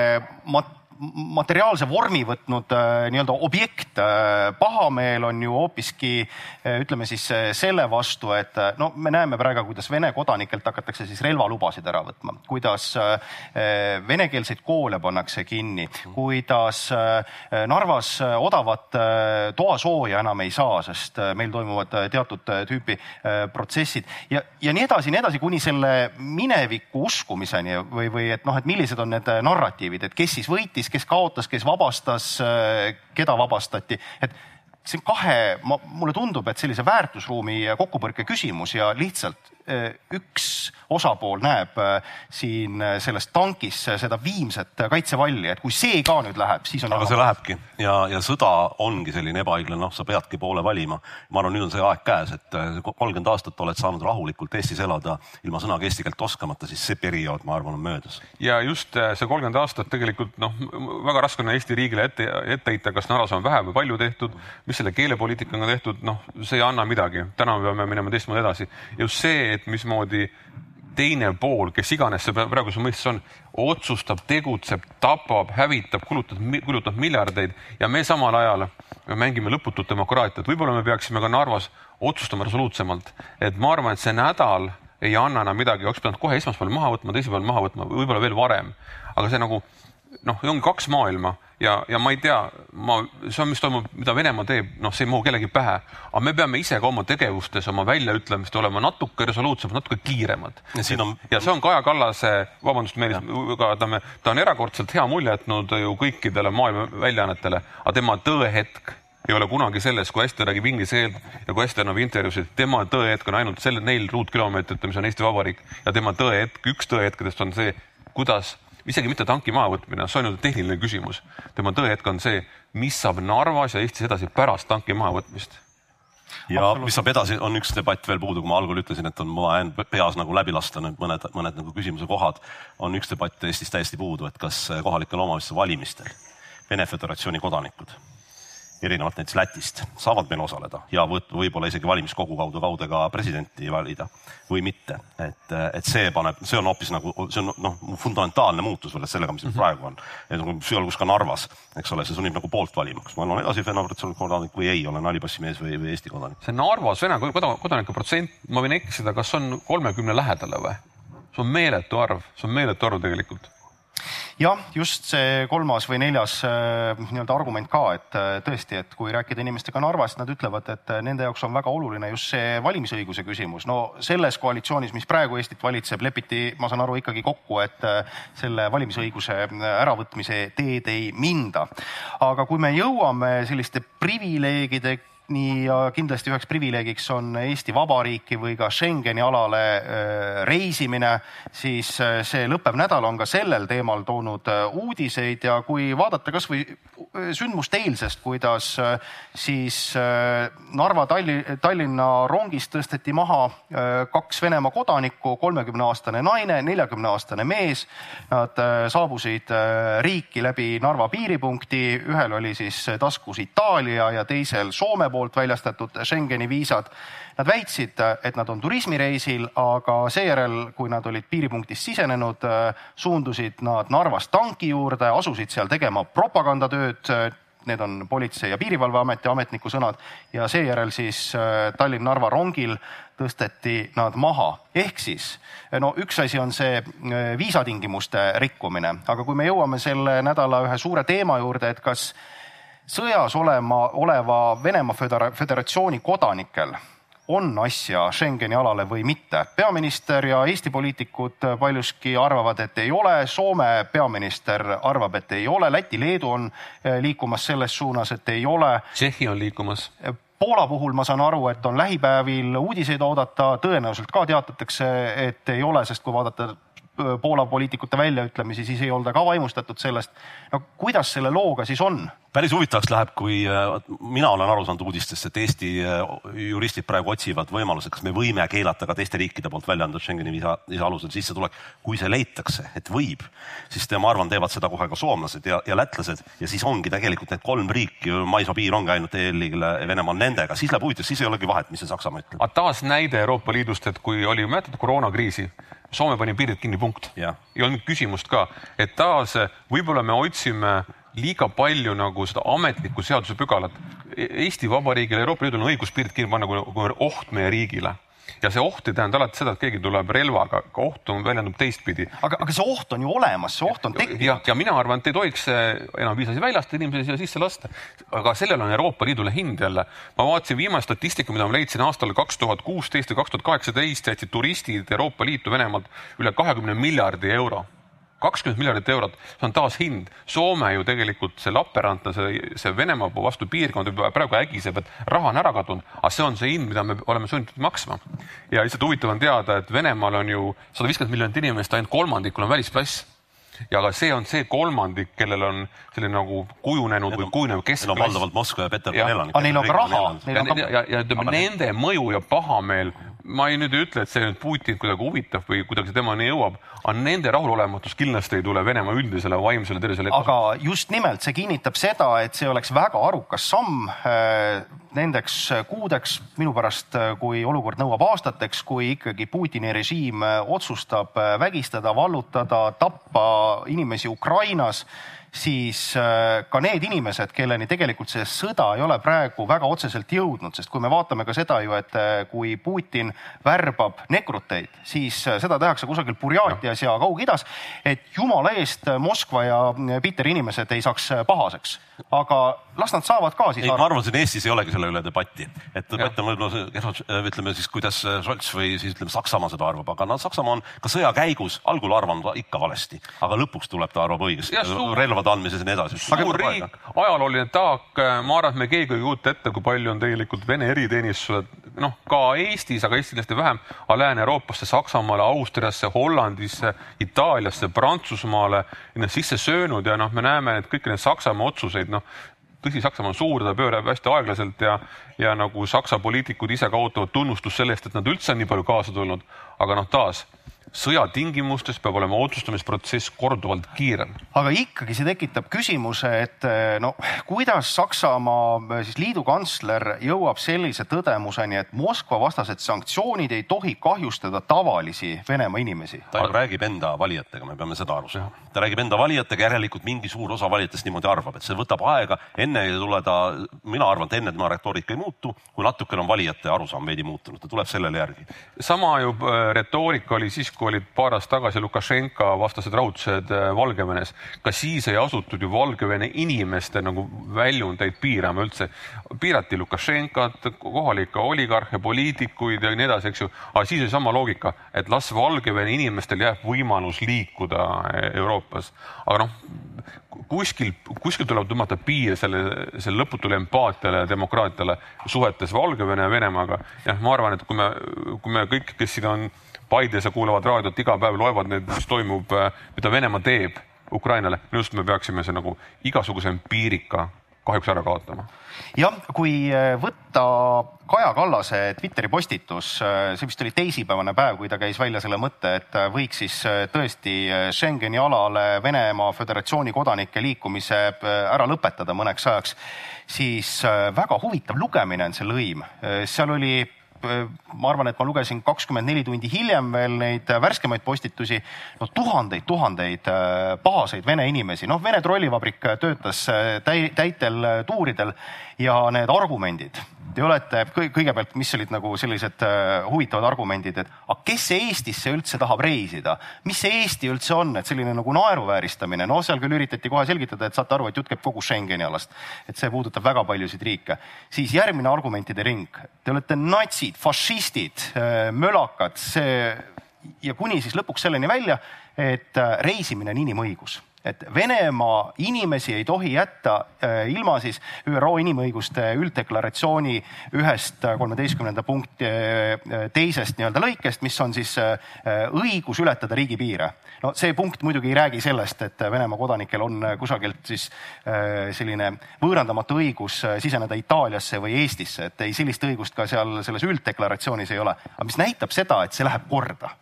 mat-, materiaalse vormi võtnud äh, nii-öelda objekt. Äh, pahameel on ju hoopiski äh, ütleme siis selle vastu, et no me näeme praegu, kuidas Vene kodanikelt hakatakse siis relvalubasid ära võtma, kuidas venekeelseid koole pannakse kinni, kuidas Narvas odavat toasooja enam ei saa, sest meil toimuvad teatud tüüpi protsessid ja, ja nii edasi, nii edasi, kuni selle mineviku uskumiseni või, või et noh, et millised on need narratiivid, et kes siis võitis, kes kaotas, kes vabastas, keda vabastati, et see on kahe, mulle tundub, et sellise väärtusruumi kokkupõrke küsimus ja lihtsalt üks osapool näeb äh, siin äh, selles tankis seda viimset kaitsevalli, et kui see ka nüüd läheb, siis on. aga see lähebki ja, ja sõda ongi selline ebaõiglane, noh, sa peadki poole valima. ma arvan, nüüd on see aeg käes, et kolmkümmend aastat oled saanud rahulikult Eestis elada ilma sõnagi eesti keelt oskamata, siis see periood, ma arvan, on möödas. ja just see kolmkümmend aastat tegelikult noh, väga raske on Eesti riigile ette, ette heita, kas Narvas on vähe või palju tehtud, mis selle keelepoliitikaga tehtud, noh, see ei anna midagi. täna me peame minema teistmoodi edasi. just see, et mismoodi teine pool, kes iganes see praegu su mõistes on, otsustab, tegutseb, tapab, hävitab, kulutab, kulutab miljardeid ja me samal ajal me mängime lõputut demokraatiat. võib-olla me peaksime ka Narvas otsustama resoluutsemalt, et ma arvan, et see nädal ei anna enam midagi, oleks pidanud kohe esmaspäeval maha võtma, teisipäeval maha võtma, võib-olla veel varem. aga see nagu noh, ongi kaks maailma ja, ja ma ei tea, ma, see on, mis toimub, mida Venemaa teeb, noh, see ei mahu kellegi pähe, aga me peame ise ka oma tegevustes, oma väljaütlemistes olema natuke resoluutsemad, natuke kiiremad. ja, on... ja see on Kaja Kallase, vabandust, Meelis, aga ta, ta on erakordselt hea mulje jätnud ju kõikidele maailma väljaannetele, aga tema tõehetk ei ole kunagi selles, kui hästi räägib inglise keelt ja kui hästi annab intervjuusid. tema tõehetk on ainult selle, neil ruutkilomeetritel, mis on Eesti Vabariik ja tema tõehetk, üks tõehetkedest on see, kuidas isegi mitte tanki mahavõtmine, see on ju tehniline küsimus. tema tõehetk on see, mis saab Narvas ja Eestis edasi pärast tanki mahavõtmist ja mis saab edasi, on üks debatt veel puudu, kui ma algul ütlesin, et on, jään peas nagu läbi lasta nüüd mõned, mõned nagu küsimuse kohad, on üks debatt Eestis täiesti puudu, et kas kohalikel omavalitsuste valimistel Vene Föderatsiooni kodanikud erinevalt näiteks Lätist saavad meil osaleda ja võib-olla isegi valimiskogu kaudu kaude ka presidenti valida või mitte. et, et see paneb, see on hoopis nagu, see on noh, fundamentaalne muutus võrreldes sellega, mis mm -hmm. praegu on. Nagu sealhulgas ka Narvas, eks ole, see sunnib nagu poolt valima, kas ma olen edasi Vene Föderatsiooni kodanik või ei, olen hallipassimees või, või Eesti kodanik. see Narvas Vene kodanike protsent, ma võin eksida, kas on kolmekümne lähedale või? see on meeletu arv, see on meeletu arv tegelikult jah, just see kolmas või neljas äh, nii-öelda argument ka, et äh, tõesti, et kui rääkida inimestega Narvast, nad ütlevad, et äh, nende jaoks on väga oluline just see valimisõiguse küsimus. no selles koalitsioonis, mis praegu Eestit valitseb, lepiti, ma saan aru, ikkagi kokku, et selle valimisõiguse äravõtmise teed ei minda. aga kui me jõuame selliste privileegide nii kindlasti üheks privileegiks on Eesti Vabariiki või ka Schengeni alale äh, reisimine, siis äh, see lõppev nädal on ka sellel teemal toonud äh, uudiseid. Ja kui vaadata kasvõi sündmust eilsest, kuidas siis Narva Talli, Tallinna rongist tõsteti maha kaks Venemaa kodanikku, kolmekümne aastane naine, neljakümne aastane mees. Nad saabusid riiki läbi Narva piiripunkti, ühel oli siis taskus Itaalia ja teisel Soome poolt väljastatud Schengeni viisad. Nad väitsid, et nad on turismireisil, aga seejärel, kui nad olid piiripunktist sisenenud, suundusid nad Narvas tanki juurde, asusid seal tegema propagandatööd need on Politsei- ja Piirivalveameti ametniku sõnad ja seejärel siis Tallinn-Narva rongil tõsteti nad maha. ehk siis no üks asi on see viisatingimuste rikkumine, aga kui me jõuame selle nädala ühe suure teema juurde, et kas sõjas olema, oleva Venemaa Föderatsiooni kodanikel on asja Schengeni alale või mitte. peaminister ja Eesti poliitikud paljuski arvavad, et ei ole, Soome peaminister arvab, et ei ole, Läti-Leedu on eh, liikumas selles suunas, et ei ole. Tšehhi on liikumas. Poola puhul ma saan aru, et on lähipäevil uudiseid oodata, tõenäoliselt ka teatatakse, et ei ole, sest kui vaadata Poola poliitikute väljaütlemisi, siis ei olda ka vaimustatud sellest. no kuidas selle looga siis on? päris huvitavaks läheb, kui äh, mina olen aru saanud uudistest, et Eesti äh, juristid praegu otsivad võimaluse, kas me võime keelata ka teiste riikide poolt välja antud Schengeni viisa, viisa alusel sissetulek. kui see leitakse, et võib, siis te, ma arvan, teevad seda kohe ka soomlased ja, ja lätlased ja siis ongi tegelikult need kolm riiki, maismaapiir ongi ainult EL-ile Venemaal nendega, siis läheb huvitavaks, siis ei olegi vahet, mis see Saksamaa ütleb. aga taas näide Euroopa Liidust, et kui oli, mäletad koroonakriisi, Soome pani piirid kinni, punkt. ei olnud küsimust ka, et taas võib-olla me otsime liiga palju nagu seda ametlikku seadusepügalat. Eesti Vabariigil, Euroopa Liidul on õigus piirid kinni panna, kui on oht meie riigile ja see oht ei tähenda alati seda, et keegi tuleb relvaga, oht on väljendub teistpidi. aga, aga see oht on ju olemas, see oht on tekkinud. ja, ja mina arvan, et ei tohiks enam viisasi väljastada, inimesi siia sisse lasta. aga sellel on Euroopa Liidule hind jälle. ma vaatasin viimast statistika, mida ma leidsin aastal kaks tuhat kuusteist ja kaks tuhat kaheksateist jätsid turistid Euroopa Liitu Venemaalt üle kahekümne miljardi euro kakskümmend miljardit eurot, see on taas hind. Soome ju tegelikult see Lappeenranta, see, see Venemaa vastu piirkond praegu ägiseb, et raha on ära kadunud, aga see on see hind, mida me oleme sunnitud maksma. ja lihtsalt huvitav on teada, et Venemaal on ju sada viiskümmend miljonit inimest, ainult kolmandikul on välisklass ja ka see on see kolmandik, kellel on selline nagu kujunenud või kujunev keskklass. Neil on valdavalt Moskva ja Peterburi elanikud. aga neil on ka raha. ja, ja, ja, ja ütleme nende mõju ja pahameel ma ei nüüd ütle, et see nüüd Putin kuidagi huvitab või kuidagi temani jõuab, aga nende rahulolematus kindlasti ei tule Venemaa üldisele vaimsele tervisele. aga just nimelt see kinnitab seda, et see oleks väga arukas samm äh, nendeks kuudeks, minu pärast, äh, kui olukord nõuab aastateks, kui ikkagi Putini režiim äh, otsustab vägistada, vallutada, tappa inimesi Ukrainas siis äh, ka need inimesed, kelleni tegelikult see sõda ei ole praegu väga otseselt jõudnud, sest kui me vaatame ka seda ju, et äh, kui Putin värbab nekruteid, siis äh, seda tehakse kusagil Burjaatias ja Kaug-Idas, et jumala eest Moskva ja Piteri inimesed ei saaks pahaseks. aga las nad saavad ka siis. ei, ma arvan, siin Eestis ei olegi selle üle debatti, et debatt on võib-olla ütleme siis, kuidas Scholz või siis ütleme Saksamaa seda arvab, aga no Saksamaa on ka sõja käigus algul arvanud ikka valesti, aga lõpuks tuleb ta arvab õigesti. relvad relvade andmises ja nii edasi. suur riik, ajalooline taak, ma arvan, et me keegi ei kujuta ette, kui palju on tegelikult Vene eriteenistused, noh, ka Eestis, aga Eestis kindlasti vähem, aga Lääne-Euroopasse, Saksamaale, Austriasse, Hollandisse, Itaaliasse, Prantsusmaale ennast sisse söönud ja noh, me näeme, et kõiki neid Saksamaa otsuseid, noh, tõsi, Saksamaa on suur, ta pöörab hästi aeglaselt ja, ja nagu Saksa poliitikud ise ka ootavad tunnustust selle eest, et nad üldse on nii palju kaasa tulnud. aga noh, taas sõja tingimustes peab olema otsustamisprotsess korduvalt kiirem. aga ikkagi see tekitab küsimuse, et eh, no kuidas Saksamaa eh, siis liidukantsler jõuab sellise tõdemuseni, et Moskva vastased sanktsioonid ei tohi kahjustada tavalisi Venemaa inimesi. ta ju räägib enda valijatega, me peame seda aru saama. ta räägib enda valijatega, järelikult mingi suur osa valijatest niimoodi arvab, et see võtab aega, enne ei tule ta, mina arvan, et enne tema retoorika ei muutu, kui natukene on valijate arusaam veidi muutunud, ta tuleb sellele järgi. sama ju eh, retoorika oli siis, kui olid paar aastat tagasi Lukašenka vastased rahutused äh, Valgevenes, ka siis ei asutud ju Valgevene inimeste nagu väljundeid piirama üldse. piirati Lukašenkat, kohalikke oligarhe, poliitikuid ja nii edasi, eks ju. aga siis oli sama loogika, et las Valgevene inimestel jääb võimalus liikuda äh, Euroopas. aga noh, kuskil, kuskil tuleb tõmmata piir selle, selle lõputule empaatiale ja demokraatiale suhetes Valgevene ja Venemaaga. jah, ma arvan, et kui me, kui me kõik, kes siin on Paides ja kuulavad raadiot iga päev, loevad neid, mis toimub, äh, mida Venemaa teeb Ukrainale, minu arust me peaksime see nagu igasuguse empiirika kahjuks ära kaotama. jah, kui äh, võtta Kaja Kallase Twitteri postitus, äh, see vist oli teisipäevane päev, kui ta käis välja selle mõtte, et võiks siis tõesti Schengeni alale Venemaa Föderatsiooni kodanike liikumise ära lõpetada mõneks ajaks, siis väga huvitav lugemine on see lõim. seal oli ma arvan, et ma lugesin kakskümmend neli tundi hiljem veel neid värskemaid postitusi. no tuhandeid, tuhandeid äh, pahaseid vene inimesi, noh, Vene trollivabrik töötas äh, täi, täitel tuuridel ja need argumendid Te olete kõigepealt, mis olid nagu sellised äh, huvitavad argumendid, et aga kes Eestisse üldse tahab reisida, mis see Eesti üldse on, et selline nagu naeruvääristamine, no seal küll üritati kohe selgitada, et saate aru, et jutt käib kogu Schengeni alast, et see puudutab väga paljusid riike. siis järgmine argumentide ring, te olete natsid, fašistid, äh, mölakad, see ja kuni siis lõpuks selleni välja, et äh, reisimine on inimõigus et Venemaa inimesi ei tohi jätta äh, ilma siis ÜRO inimõiguste ülddeklaratsiooni ühest kolmeteistkümnenda punkti äh, teisest nii-öelda lõikest, mis on siis äh, õigus ületada riigipiire. no see punkt muidugi ei räägi sellest, et Venemaa kodanikel on kusagilt siis selline võõrandamatu õigus siseneda Itaaliasse või Eestisse, et ei, sellist õigust ka seal selles ülddeklaratsioonis ei ole. aga mis näitab seda, et see läheb korda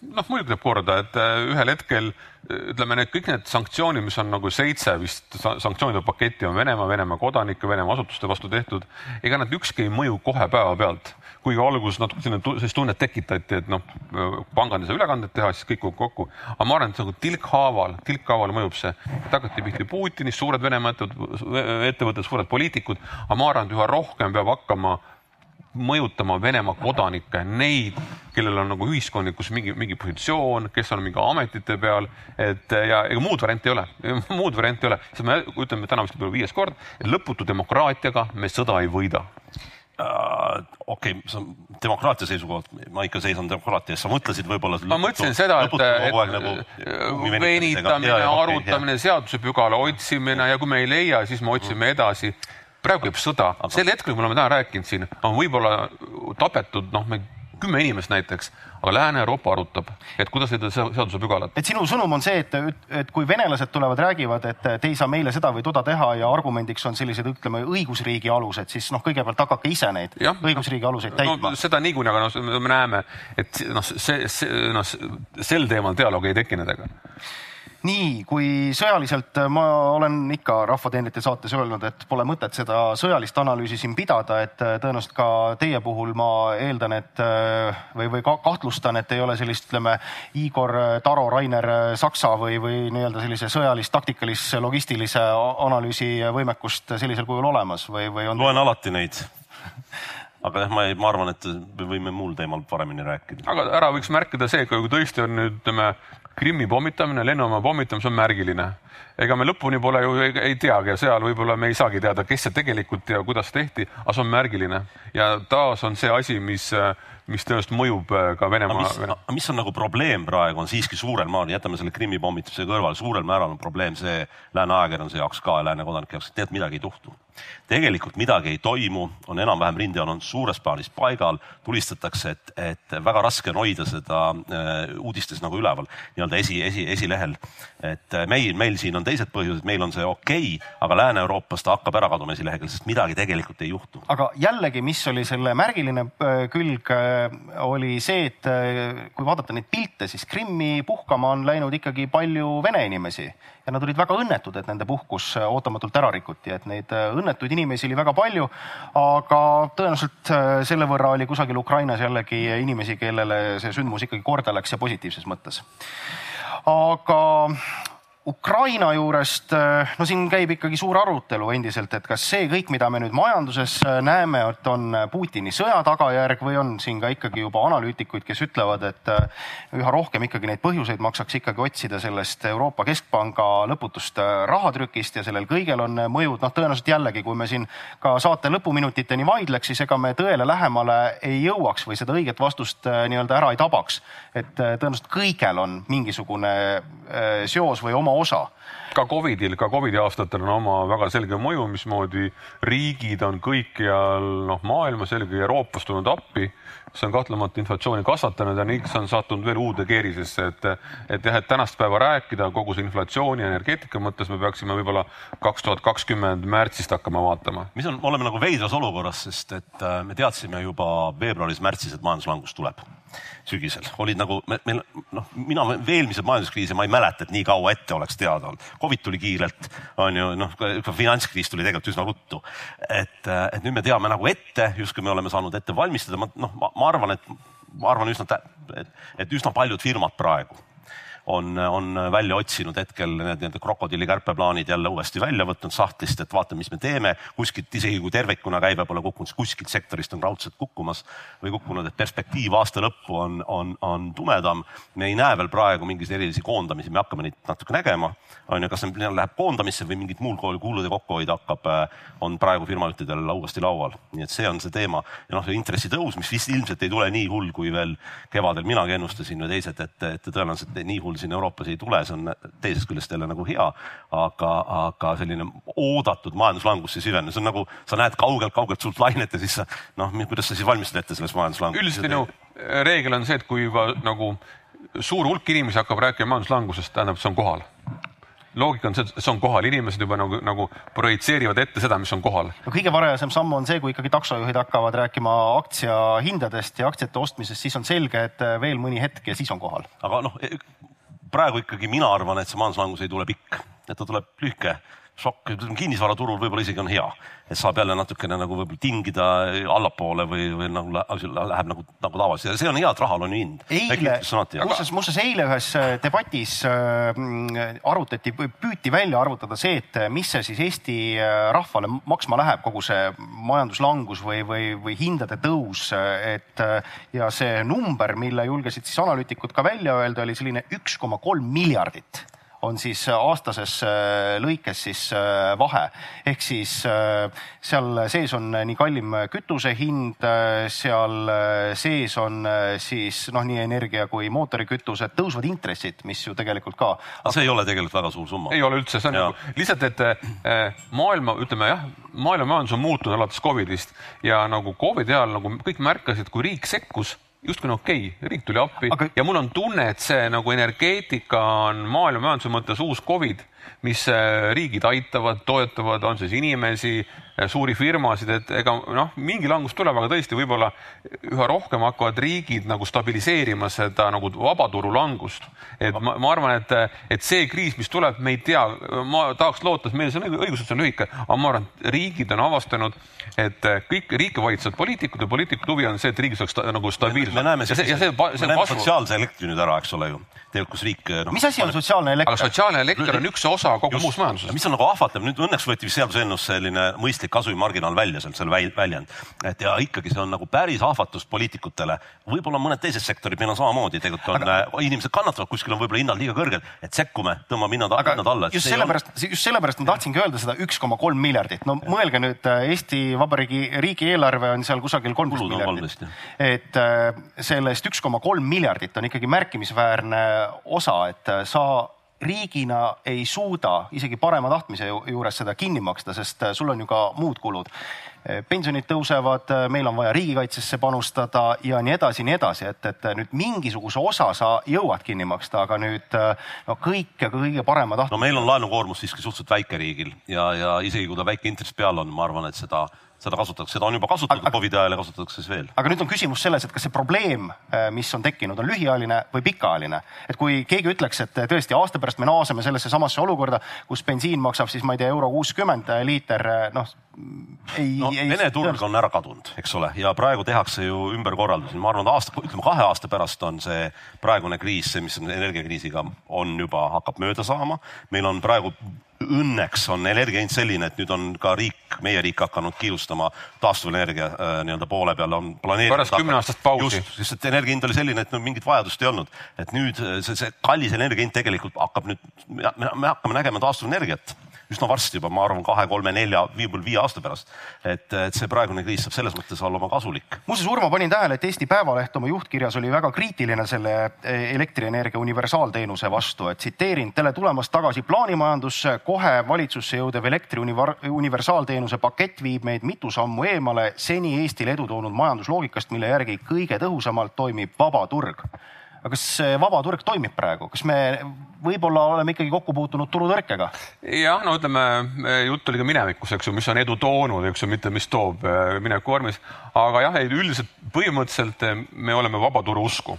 noh, muidugi teeb korda, et äh, ühel hetkel ütleme, need kõik need sanktsioonid, mis on nagu seitse vist sanktsioonide paketti on Venemaa, Venemaa kodanike, Venemaa asutuste vastu tehtud, ega nad ükski ei mõju kohe päevapealt. kuigi alguses natuke selline sellist tunnet tekitati, et noh, pangad ei saa ülekandet teha, siis kõik kukub kokku. aga ma arvan, et nagu tilkhaaval, tilkhaaval mõjub see, et hakati pihta Putinist, suured Venemaa ettevõtted, suured poliitikud, aga ma arvan, et üha rohkem peab hakkama mõjutama Venemaa kodanikke, neid, kellel on nagu ühiskondlikus mingi, mingi positsioon, kes on mingi ametite peal, et ja ega muud varianti ei ole, muud varianti ei ole, sest me ütleme täna vist juba viies kord, lõputu demokraatiaga me sõda ei võida. Uh, okei okay,, see on demokraatia seisukohalt, ma ikka seisan demokraatia eest, sa mõtlesid võib-olla. ma mõtlesin seda, et, et nagu venitamine, arutamine seadusepügala otsimine ja kui me ei leia, siis me otsime edasi praegu käib sõda aga..., sel hetkel, kui me oleme täna rääkinud siin, on võib-olla tapetud noh, kümme inimest näiteks, aga Lääne-Euroopa arutab, et kuidas leida seadusepügalat. et sinu sõnum on see, et, et kui venelased tulevad, räägivad, et te ei saa meile seda või toda teha ja argumendiks on sellised, ütleme, õigusriigi alused, siis noh, kõigepealt hakake ise neid ja. õigusriigi aluseid täitma no,. seda niikuinii, aga noh, me näeme, et noh, see, see noh, sel teemal dialoogi ei teki nendega nii, kui sõjaliselt äh, ma olen ikka Rahvateenrite saates öelnud, et pole mõtet seda sõjalist analüüsi siin pidada, et äh, tõenäoliselt ka teie puhul ma eeldan, et äh, või, või kahtlustan, et ei ole sellist, ütleme, Igor Taro, Rainer Saksa või, või nii-öelda sellise sõjalist, taktikalist, logistilise analüüsi võimekust sellisel kujul olemas või, või on? loen alati neid aga jah, ma ei, ma arvan, et me võime muul teemal paremini rääkida. aga ära võiks märkida see, kui tõesti on nüüd ütleme Krimmi pommitamine, lennujaama pommitamine, see on märgiline. ega me lõpuni pole ju ei, ei teagi ja seal võib-olla me ei saagi teada, kes see tegelikult ja kuidas tehti, aga see on märgiline ja taas on see asi, mis mis tõenäoliselt mõjub äh, ka Venemaa. mis, mis on nagu probleem praegu, on siiski suurel maal, jätame selle Krimmi pommituse kõrvale, suurel määral on probleem see lääne ajakirjanduse jaoks ka ja lääne kodanike jaoks, et tegelikult midagi ei juhtu. Tegelikult midagi ei toimu, on enam-vähem rindejoon on suures plaanis paigal, tulistatakse, et, et väga raske on hoida seda äh, uudistes nagu üleval, nii-öelda esi, esi, esilehel. et äh, meil, meil siin on teised põhjused, meil on see okei okay,, aga Lääne-Euroopas ta hakkab ära kaduma esileheküljel, sest midagi tegelikult ei juhtu. aga jällegi, mis oli selle märgiline külg oli see, et äh, kui vaadata neid pilte, siis Krimmi puhkama on läinud ikkagi palju vene inimesi ja nad olid väga õnnetud, et nende puhkus äh, ootamatult ära rikuti, et neid äh, õnnetuid inimesi oli väga palju. aga tõenäoliselt selle võrra oli kusagil Ukrainas jällegi inimesi, kellele see sündmus ikkagi korda läks ja positiivses mõttes. aga Ukraina juurest, eh, no siin käib ikkagi suur arutelu endiselt, et kas see kõik, mida me nüüd majanduses eh, näeme, et on Putini sõja tagajärg või on siin ka ikkagi juba analüütikuid, kes ütlevad, et eh, üha rohkem ikkagi neid põhjuseid maksaks ikkagi otsida sellest Euroopa Keskpanga lõputust rahatrükist ja sellel kõigel on mõjud. noh, tõenäoliselt jällegi, kui me siin ka saate lõpuminutiteni vaidleks, siis ega me tõele lähemale ei jõuaks või seda õiget vastust nii-öelda ära ei tabaks. et tõenäoliselt kõigel on mingisugune seos või oma osa ka Covidil, ka Covidi aastatel on oma väga selge mõju, mismoodi riigid on kõikjal noh, maailmas, eelkõige Euroopas tulnud appi. see on kahtlemata inflatsiooni kasvatanud ja Nix on sattunud veel uude keerisesse, et, et jah, et tänast päeva rääkida kogu see inflatsiooni ja energeetika mõttes me peaksime võib-olla kaks tuhat kakskümmend märtsist hakkama vaatama. mis on, oleme nagu veidras olukorras, sest et äh, me teadsime juba veebruaris-märtsis, et majanduslangus tuleb sügisel, olid nagu meil noh, mina eelmiseid majanduskriise ma ei mäleta, et nii kaua ette oleks teada olnud. Covid tuli kiirelt, on ju, noh, finantskriis tuli tegelikult üsna ruttu. et, et nüüd me teame nagu ette, justkui me oleme saanud ette valmistada, ma noh, ma arvan, et ma arvan üsna, et, et üsna paljud firmad praegu on, on välja otsinud hetkel need nii-öelda krokodilli kärpeplaanid jälle uuesti välja võtnud sahtlist, et vaatame, mis me teeme. kuskilt isegi kui tervikuna käive pole kukkunud, kuskilt sektorist on raudselt kukkumas või kukkunud, et perspektiiv aasta lõppu on, on, on tumedam. me ei näe veel praegu mingisuguseid erilisi koondamisi, me hakkame neid natuke nägema. on ju, kas see läheb koondamisse või mingit muul kool kulude kokkuhoid hakkab, on praegu firmajuhtidel uuesti laual. nii et see on see teema ja noh, intressitõus, mis vist ilmselt ei tule nii hull, kui veel kevadel minagi ennustasin või teised, et, et tõenäoliselt nii hull siin Euroopas ei tule, see on teisest küljest jälle nagu hea, aga, aga selline oodatud majanduslangus ei süvene, see on nagu sa näed kaugelt-kaugelt suurt lainet ja siis sa noh, kuidas sa siis valmistad ette selles majanduslanguses? üldiselt minu reegel on see, et kui juba nagu suur hulk inimesi hakkab rääkima majanduslangusest, tähendab, see on kohal loogika on see, et see on kohal, inimesed juba nagu, nagu projitseerivad ette seda, mis on kohal. no kõige varajasem samm on see, kui ikkagi taksojuhid hakkavad rääkima aktsiahindadest ja aktsiate ostmisest, siis on selge, et veel mõni hetk ja siis on kohal. aga noh, praegu ikkagi mina arvan, et see majanduslangus ei tule pikk, et ta tuleb lühike šokk, kinnisvaraturul võib-olla isegi on hea, et saab jälle natukene nagu võib-olla tingida allapoole või, või nagu läheb nagu, nagu tavaliselt. Ja see on hea, et rahal on hind. eile, muuseas, muuseas eile ühes äh, debatis äh, arutati, püüti välja arvutada see, et mis see siis Eesti äh, rahvale maksma läheb, kogu see majanduslangus või, või, või hindade tõus, et ja see number, mille julgesid siis analüütikud ka välja öelda, oli selline üks koma kolm miljardit on siis äh, aastases äh, lõikes siis äh, vahe. ehk siis seal sees on nii kallim kütuse hind, seal sees on siis noh, nii energia kui mootorikütused, tõusvad intressid, mis ju tegelikult ka. aga see ei ole tegelikult väga suur summa. ei ole üldse, see on ja. nagu lihtsalt, et maailma, ütleme jah, maailma majandus on muutunud alates Covidist ja nagu Covidi ajal nagu kõik märkasid, kui riik sekkus justkui on okei okay., riik tuli appi aga... ja mul on tunne, et see nagu energeetika on maailma majanduse mõttes uus Covid, mis äh, riigid aitavad, toetavad, on siis inimesi, suuri firmasid, et ega noh, mingi langus tuleb, aga tõesti võib-olla üha rohkem hakkavad riigid nagu stabiliseerima seda nagu vabaturu langust. et ma, ma arvan, et, et see kriis, mis tuleb, me ei tea, ma tahaks loota, et meil see on õigus, et see on lühike, aga ma arvan, et riigid on avastanud, et kõik riike valitsevad poliitikud ja poliitikute huvi on see, et riigis oleks sta, nagu stabiilsus. me näeme, see, see, see, see sotsiaalse elektri nüüd ära, eks ole ju tegelikult, kus riik no,. mis asi on sotsiaalne elekter? aga sotsiaalne elekter on üks osa kogu Just, muus majanduses. mis on nagu ahvatlev, nüüd õnneks võeti seaduseelnõus selline mõistlik kasumimarginaal välja sealt, selle väljend. et ja ikkagi see on nagu päris ahvatlus poliitikutele. võib-olla mõned teised sektorid, meil on samamoodi, tegelikult on aga, äh, inimesed kannatavad, kuskil on võib-olla hinnad liiga kõrged, et sekkume, tõmbame hinnad, hinnad alla. just sellepärast on..., just sellepärast ma tahtsingi öelda seda üks koma kolm miljardit. no ja. mõelge nüüd, äh, Eesti Vabariigi riigieelarve on seal kusagil kolmteist miljardit. et äh, sellest üks koma kolm miljardit on ikkagi märkimisväärne osa, et sa riigina ei suuda isegi parema tahtmise juures seda kinni maksta, sest sul on ju ka muud kulud. pensionid tõusevad, meil on vaja riigikaitsesse panustada ja nii edasi, nii edasi, et, et nüüd mingisuguse osa sa jõuad kinni maksta, aga nüüd no kõike kõige parema tahtmise. no meil on laenukoormus siiski suhteliselt väike riigil ja, ja isegi kui ta väike intress peal on, ma arvan, et seda seda kasutatakse, seda on juba kasutatud Covidi ajal ja kasutatakse siis veel. aga nüüd on küsimus selles, et kas see probleem, äh, mis on tekkinud, on lühiajaline või pikaajaline. et kui keegi ütleks, et tõesti aasta pärast me naaseme sellesse samasse olukorda, kus bensiin maksab siis ma ei tea, euro kuuskümmend liiter, äh, noh ei no,. Vene turg on ära kadunud, eks ole, ja praegu tehakse ju ümberkorraldusi, ma arvan, et aasta, ütleme kahe aasta pärast on see praegune kriis, see, mis on energiakriisiga, on juba, hakkab mööda saama. meil on praegu õnneks on energia hind selline, et nüüd on ka riik, meie riik hakanud kiirustama taastuvenergia äh, nii-öelda poole peale on planeeritud. pärast kümne aastast pausi. just, sest et energia hind oli selline, et no mingit vajadust ei olnud, et nüüd äh, see, see kallis energia hind tegelikult hakkab nüüd, me, me hakkame nägema taastuvenergiat üsna varsti juba, ma arvan, kahe, kolme, nelja, võib-olla viie aasta pärast. et, et see praegune kriis saab selles mõttes olema kasulik. muuseas, Urmo, panin tähele, et Eesti Päevaleht oma juhtkirjas oli väga kriitiline selle eh, elektrienergia universaalteenuse vastu, et tsiteerin, teile tulemast tagasi plaanimajandusse, kohe valitsusse jõudev elektri universaalteenuse pakett viib meid mitu sammu eemale seni Eestile edu toonud majandusloogikast, mille järgi kõige tõhusamalt toimib vaba turg aga kas vaba turg toimib praegu, kas me võib-olla oleme ikkagi kokku puutunud turutõrkega? jah, no ütleme, jutt oli ka minevikus, eks ju, mis on edu toonud, eks ju, mitte mis toob äh, mineviku vormis. aga jah, üldiselt põhimõtteliselt me oleme vaba turu usku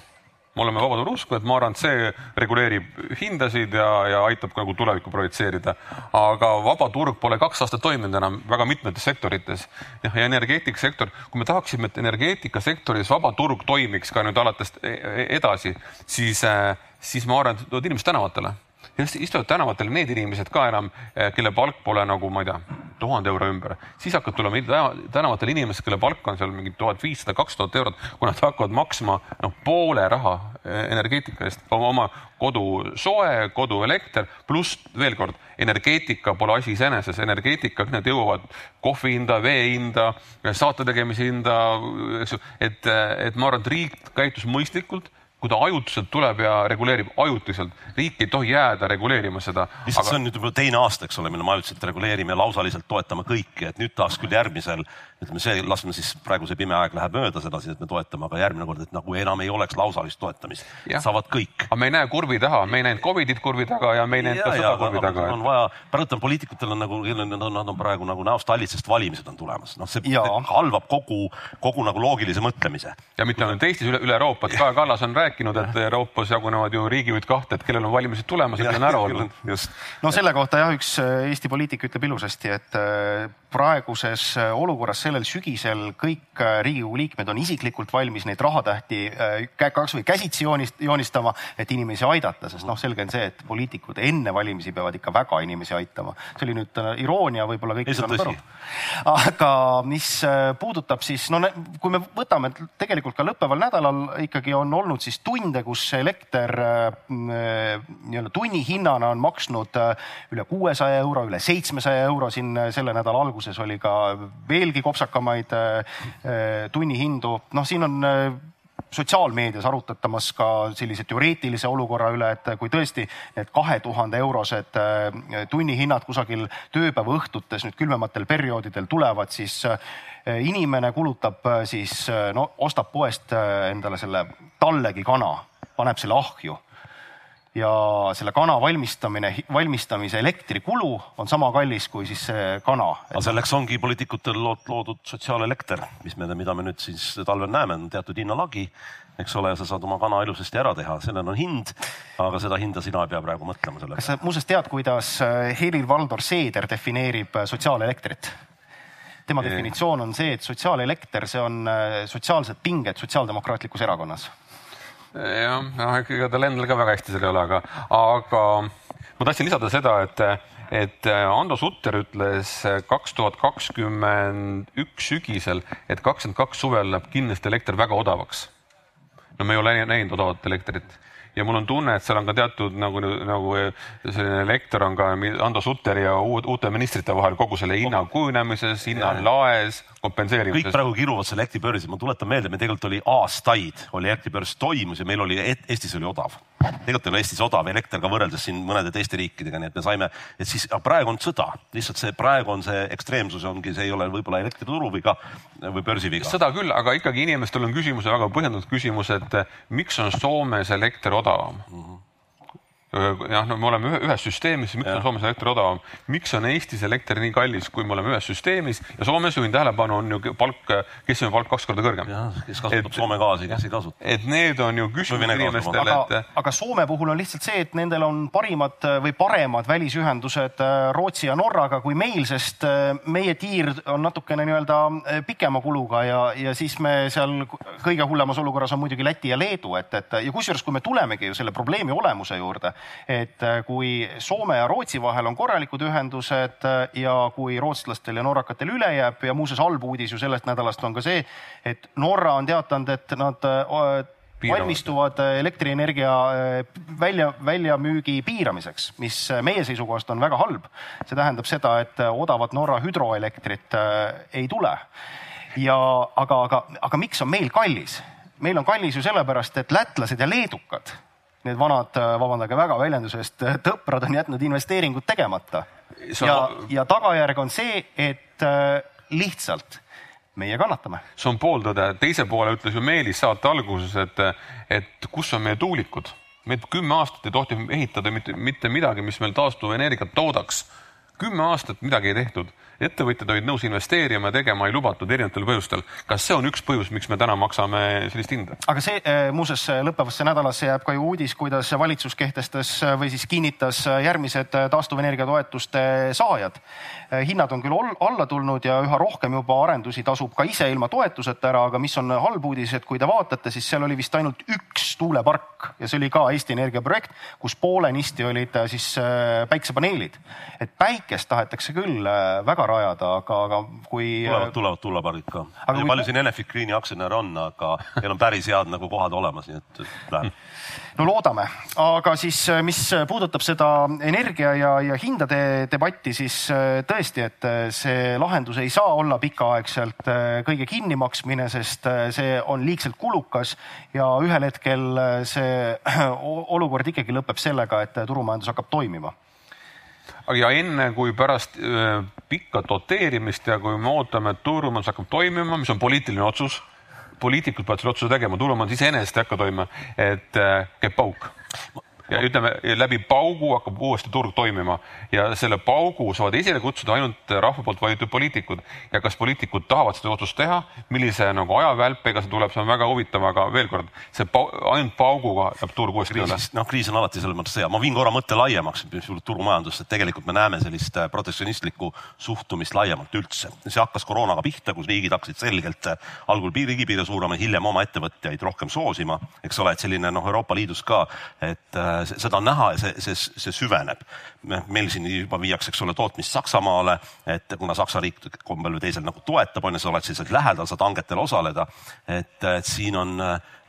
me oleme vabaduru usku, et ma arvan, et see reguleerib hindasid ja, ja aitab nagu tulevikku projitseerida. aga vaba turg pole kaks aastat toiminud enam väga mitmetes sektorites. jah, ja energeetikasektor, kui me tahaksime, et energeetikasektoris vaba turg toimiks ka nüüd alates e-, e-, edasi, siis, äh, siis ma arvan, et tulevad inimesed tänavatele istuvad tänavatel need inimesed ka enam, eh, kelle palk pole nagu ma ei tea, tuhande euro ümber, siis hakkavad tulema tänavatel inimesed, kelle palk on seal mingi tuhat viissada, kaks tuhat eurot, kui nad hakkavad maksma noh, poole raha eh, energeetika eest, oma kodu soe, koduelekter, pluss veel kord, energeetika pole asi iseeneses, energeetika, need jõuavad kohvi hinda, vee hinda, saate tegemise hinda, eks ju, et, et ma arvan, et riik käitus mõistlikult kui ta ajutiselt tuleb ja reguleerib ajutiselt, riik ei tohi jääda reguleerima seda. lihtsalt aga... see on nüüd juba teine aasta, eks ole, mille me ajutiselt reguleerime ja lausaliselt toetame kõiki, et nüüd tahaks küll järgmisel, ütleme see, las me siis praegu see pime aeg läheb mööda sedasi, et me toetame, aga järgmine kord, et nagu enam ei oleks lausalist toetamist, saavad kõik. aga me ei näe kurvi taha, me ei näinud Covidit kurvi taga ja me ei näinud ka seda kurvi taga. on vaja, ma rõhutan, poliitikutel on nagu, nad on praegu nagu näost hallid, sest valimised on tulemas, noh, see ja. halvab kogu, kogu nagu loogilise mõtlemise. ja mitte ainult Eestis, üle, üle Euroopa, et Kaja Kallas on rääkinud, et Euroopas jagunevad ju riigijuhid kahte, et kellel on valimised tulemas ja kellel on ära olnud. no selle kohta jah, üks äh, Eesti poliitik ütleb ilusasti, et äh, praeguses äh, olukorras sellel sügisel kõik Riigikogu liikmed on isiklikult valmis neid rahatähti kasvõi käsitsi joonist, joonistama, et inimesi aidata, sest noh, selge on see, et poliitikud enne valimisi peavad ikka väga inimesi aitama. see oli nüüd iroonia, võib-olla kõik ei saanud aru. aga mis puudutab siis, no kui me võtame tegelikult ka lõppeval nädalal ikkagi on olnud siis tunde, kus elekter nii-öelda tunnihinnana on maksnud üle kuuesaja euro, üle seitsmesaja euro, siin selle nädala alguses oli ka veelgi kopsakamaid tunnihindu. noh, siin on sotsiaalmeedias arutatamas ka sellise teoreetilise olukorra üle, et kui tõesti need kahe tuhande eurosed tunnihinnad kusagil tööpäeva õhtutes nüüd külmematel perioodidel tulevad, siis inimene kulutab siis, no ostab poest endale selle tallegi kana, paneb selle ahju ja selle kana valmistamine, valmistamise elektrikulu on sama kallis kui siis see kana. aga selleks ongi poliitikutel loodud sotsiaalelekter, mis me, mida me nüüd siis talvel näeme, on teatud hinnalagi, eks ole, sa saad oma kana ilusasti ära teha, sellel on hind, aga seda hinda sina ei pea praegu mõtlema selle peale. kas sa muuseas tead, kuidas äh, Helir-Valdor Seeder defineerib äh, sotsiaalelektrit? tema definitsioon on see, et sotsiaalelekter, see on äh, sotsiaalsed pinged Sotsiaaldemokraatlikus Erakonnas jah, noh, ega tal endal ka väga hästi seal ei ole, aga, aga ma tahtsin lisada seda, et, et Ando Sutter ütles kaks tuhat kakskümmend üks sügisel, et kakskümmend kaks suvel läheb kindlasti elekter väga odavaks. no me ei ole näinud odavat elektrit ja mul on tunne, et seal on ka teatud nagu, nagu selline lektor on ka Ando Sutteri ja uut, uute ministrite vahel kogu selle hinna kujunemises, hinna laes, kompenseerimises. kõik praegu kiruvad selle elektribörsi, ma tuletan meelde, me tegelikult oli aastaid oli elektribörs toimus ja meil oli, Eestis oli odav. tegelikult oli Eestis odav elekter ka võrreldes siin mõnede teiste riikidega, nii et me saime, et siis praegu on sõda, lihtsalt see praegu on see ekstreemsus ongi, see ei ole võib-olla elektrituru või ka või börsiviga. sõda küll, aga ikkagi inimestel on küsimus väga põhjendatud küsimus, et miks on Soomes elekter odavam mm. -hmm jah, no me oleme ühe, ühes süsteemis, miks ja. on Soomes elekter odavam, miks on Eestis elekter nii kallis, kui me oleme ühes süsteemis ja Soomes juhin tähelepanu, on ju palk, keskmine palk kaks korda kõrgem. kes kasutab et, Soome gaasi, kes ei kasuta. et need on ju küsimused inimestele, et. aga Soome puhul on lihtsalt see, et nendel on parimad või paremad välisühendused äh, Rootsi ja Norraga kui meil, sest äh, meie tiir on natukene nii-öelda äh, pikema kuluga ja, ja siis me seal kõige hullemas olukorras on muidugi Läti ja Leedu, et, et ja kusjuures, kui me tulemegi ju selle probleemi olemuse juurde et äh, kui Soome ja Rootsi vahel on korralikud ühendused äh, ja kui rootslastel ja norrakatel üle jääb ja muuseas halb uudis ju sellest nädalast on ka see, et Norra on teatanud, et nad äh, valmistuvad elektrienergia välja, väljamüügi piiramiseks, mis meie seisukohast on väga halb. see tähendab seda, et odavat Norra hüdroelektrit ei tule. ja aga, aga, aga miks on meil kallis? meil on kallis ju sellepärast, et lätlased ja leedukad need vanad, äh, vabandage väga väljenduse eest, tõprad on jätnud investeeringud tegemata. ja, ja tagajärg on see, et äh, lihtsalt meie kannatame. see on pooltõde, teise poole ütles ju Meelis saate alguses, et, et kus on meie tuulikud. me kümme aastat ei tohti ehitada mitte, mitte midagi, mis meil taastuvenergiat toodaks. kümme aastat midagi ei tehtud ettevõtjad olid nõus investeerima ja tegema ei lubatud erinevatel põhjustel. kas see on üks põhjus, miks me täna maksame sellist hinda? aga see eh, muuseas lõppevasse nädalasse jääb ka ju uudis, kuidas valitsus kehtestas eh, või siis kinnitas eh, järgmised taastuvenergia toetuste saajad. hinnad on küll alla tulnud ja üha rohkem juba arendusi tasub ka ise ilma toetuseta ära, aga mis on halb uudis, et kui te vaatate, siis seal oli vist ainult üks tuulepark ja see oli ka Eesti Energia projekt, kus poolenisti olid siis päiksepaneelid. et päikest tahetakse küll väga rajada, aga, aga kui. tulevad, tulevad tuulepargid ka. Kui... palju siin Enefit Greeni aktsionäre on, aga neil on päris head nagu kohad olemas, nii et läheb no loodame, aga siis, mis puudutab seda energia ja, ja hindade debatti, siis äh, tõesti, et äh, see lahendus ei saa olla pikaaegselt äh, kõige kinnimaksmine, sest see on liigselt kulukas ja ühel hetkel see olukord ikkagi lõpeb sellega, et turumajandus hakkab toimima ja enne kui pärast pikka doteerimist ja kui me ootame, et turumajandus hakkab toimima, mis on poliitiline otsus poliitikud peavad selle otsuse tegema, turumajandus iseenesest ei hakka toimuma, et äh, käib pauk ja ütleme läbi paugu hakkab uuesti turg toimima. Ja selle paugu saavad esile kutsuda ainult rahva poolt valitud poliitikud. Ja kas poliitikud tahavad seda otsust teha, millise nagu ajavälpega see tuleb, see on väga huvitav, aga veel kord, see pau, ainult pauguga läheb turg uuesti tööle. noh, kriis on alati selles mõttes hea, ma viin korra mõtte laiemaks, mis puudutab turumajandusse, et tegelikult me näeme sellist äh, protektsionistlikku suhtumist laiemalt üldse. see hakkas koroonaga pihta, kus riigid hakkasid selgelt äh, algul riigipiire suunama, hiljem oma ettevõtjaid rohkem soosima, eks ole, et selline noh, Euroopa Liidus ka, et äh, seda on näha ja see, see, see süveneb. meil siin juba viiakse, eks ole, tootmist Saksamaale, et kuna Saksa riik kombel või teisel nagu toetab, on ju, sa oled siis lähedal, saad hangetel osaleda. et, et siin on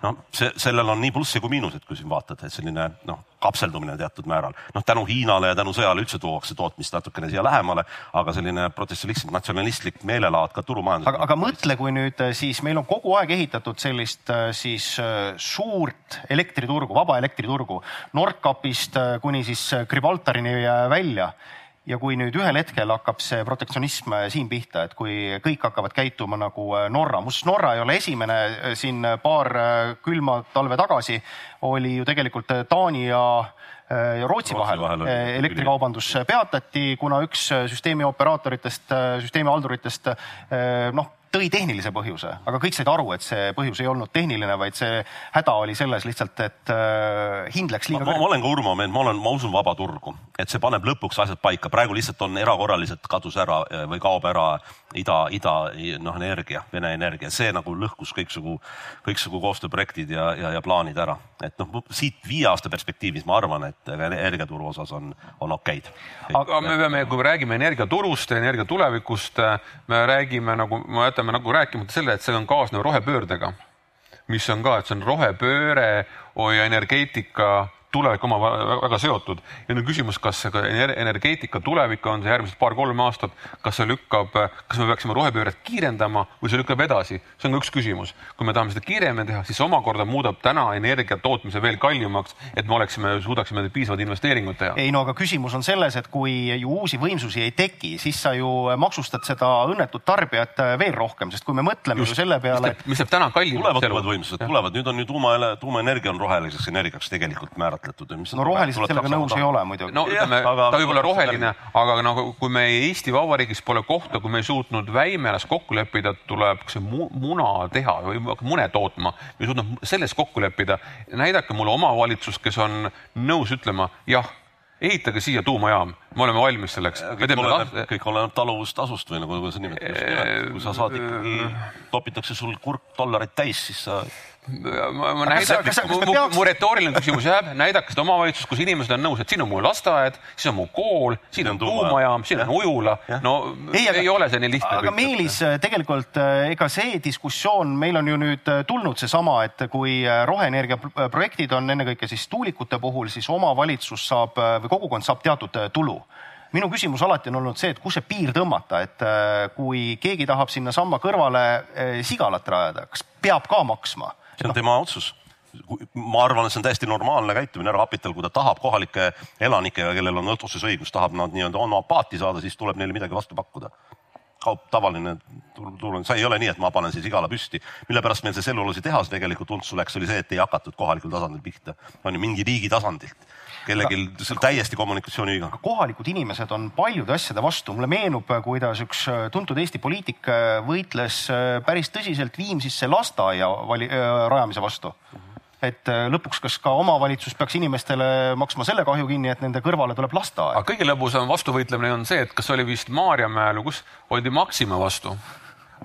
no see, sellel on nii plussi kui miinuseid, kui siin vaatad, et selline noh, kapseldumine teatud määral. noh, tänu Hiinale ja tänu sõjale üldse tuuakse tootmist natukene siia lähemale, aga selline protektsionistlik, natsionalistlik meelelaad ka turumajandus. aga, aga mõtle, kui nüüd siis meil on kogu aeg ehitatud sellist siis suurt elektriturgu, vaba elektriturgu Nordkapist kuni siis Gibraltarini välja ja kui nüüd ühel hetkel hakkab see protektsionism äh, siin pihta, et kui kõik hakkavad käituma nagu äh, Norra, muuseas Norra ei ole esimene, äh, siin paar külma talve tagasi oli ju tegelikult Taani ja ja Rootsi, Rootsi vahel, vahel elektrikaubandus peatati, kuna üks süsteemi operaatoritest, süsteemi halduritest noh tõi tehnilise põhjuse, aga kõik said aru, et see põhjus ei olnud tehniline, vaid see häda oli selles lihtsalt, et äh, hind läks liiga kõrgeks. ma olen ka Urmo meelt, ma olen, ma usun vaba turgu, et see paneb lõpuks asjad paika, praegu lihtsalt on erakorraliselt kadus ära äh, või kaob ära ida, ida noh, energia, Vene energia, see nagu lõhkus kõiksugu, kõiksugu koostööprojektid ja, ja, ja plaanid ära. et noh, siit viie aasta perspektiivis ma arvan, et energiaturu osas on, on okeid. aga me peame, kui me räägime energiaturust ja energia tulevikust, me räägime nagu, ma jätan jätame nagu rääkimata selle, et see on kaasnev rohepöördega, mis on ka, et see on rohepööre ja energeetika tulevik omavahel väga seotud ja nüüd küsimus, kas see energeetika tulevik on see järgmised paar-kolm aastat, kas see lükkab, kas me peaksime rohepööret kiirendama või see lükkab edasi, see on ka üks küsimus. kui me tahame seda kiiremini teha, siis omakorda muudab täna energia tootmise veel kallimaks, et me oleksime, suudaksime piisavad investeeringud teha. ei no aga küsimus on selles, et kui ju uusi võimsusi ei teki, siis sa ju maksustad seda õnnetut tarbijat veel rohkem, sest kui me mõtleme Just, ju selle peale. mis jääb täna kallimaks. tulevad uued võimsused, tulevad, nüüd on ju tuuma, tuumaenergia on roheliseks energiaks tegelikult määratud määratletud. no roheliselt sellega nõus ei ole muidugi. no ütleme, ta võib olla roheline, aga nagu kui me Eesti Vabariigis pole kohta, kui me ei suutnud Väimelas kokku leppida, et tuleb see muna teha või mune tootma, me ei suutnud selles kokku leppida. näidake mulle omavalitsust, kes on nõus ütlema jah ehitage siia tuumajaam, me oleme valmis selleks. kõik oleneb, kõik oleneb taluvustasust või nagu sa nimetad. kui sa saad ikkagi, topitakse sul kurk dollareid täis, siis sa ma, ma näidan, mu, mu, mu retooriline küsimus jääb, näidake seda omavalitsust, kus inimesed on nõus, et siin on mu lasteaed, siin on mu kool, siin on tuumajaam, siin on ujula. no ei, aga, ei ole see nii lihtne. aga Meelis, tegelikult äh, ega see diskussioon, meil on ju nüüd äh, tulnud seesama, et kui äh, roheenergia projektid on ennekõike siis tuulikute puhul, siis omavalitsus saab või kogukond saab teatud tulu minu küsimus alati on olnud see, et kus see piir tõmmata, et kui keegi tahab sinnasamma kõrvale sigalat rajada, kas peab ka maksma? See on tema otsus ma arvan, et see on täiesti normaalne käitumine, erakapital, kui ta tahab kohalike elanikega, kellel on otsustusõigus, tahab nad nii-öelda oma paati saada, siis tuleb neile midagi vastu pakkuda. kaup, tavaline turul, see ei ole nii, et ma panen siis igala püsti. mille pärast meil see tselluloositehas tegelikult untsu läks, oli see, et ei hakatud kohalikul tasandil pihta. on ju mingi riigi tasandilt kellelgi, on täiesti kommunikatsiooniviga. kohalikud inimesed on paljude asjade vastu, mulle meenub, kuidas üks äh, tuntud Eesti poliitik äh, võitles äh, päris tõsiselt Viimsisse lasteaia vali, rajamise vastu et lõpuks, kas ka omavalitsus peaks inimestele maksma selle kahju kinni, et nende kõrvale tuleb lasteaed? aga kõige lõbusam vastuvõitlemine on see, et kas oli vist Maarjamäel või kus oldi Maxima vastu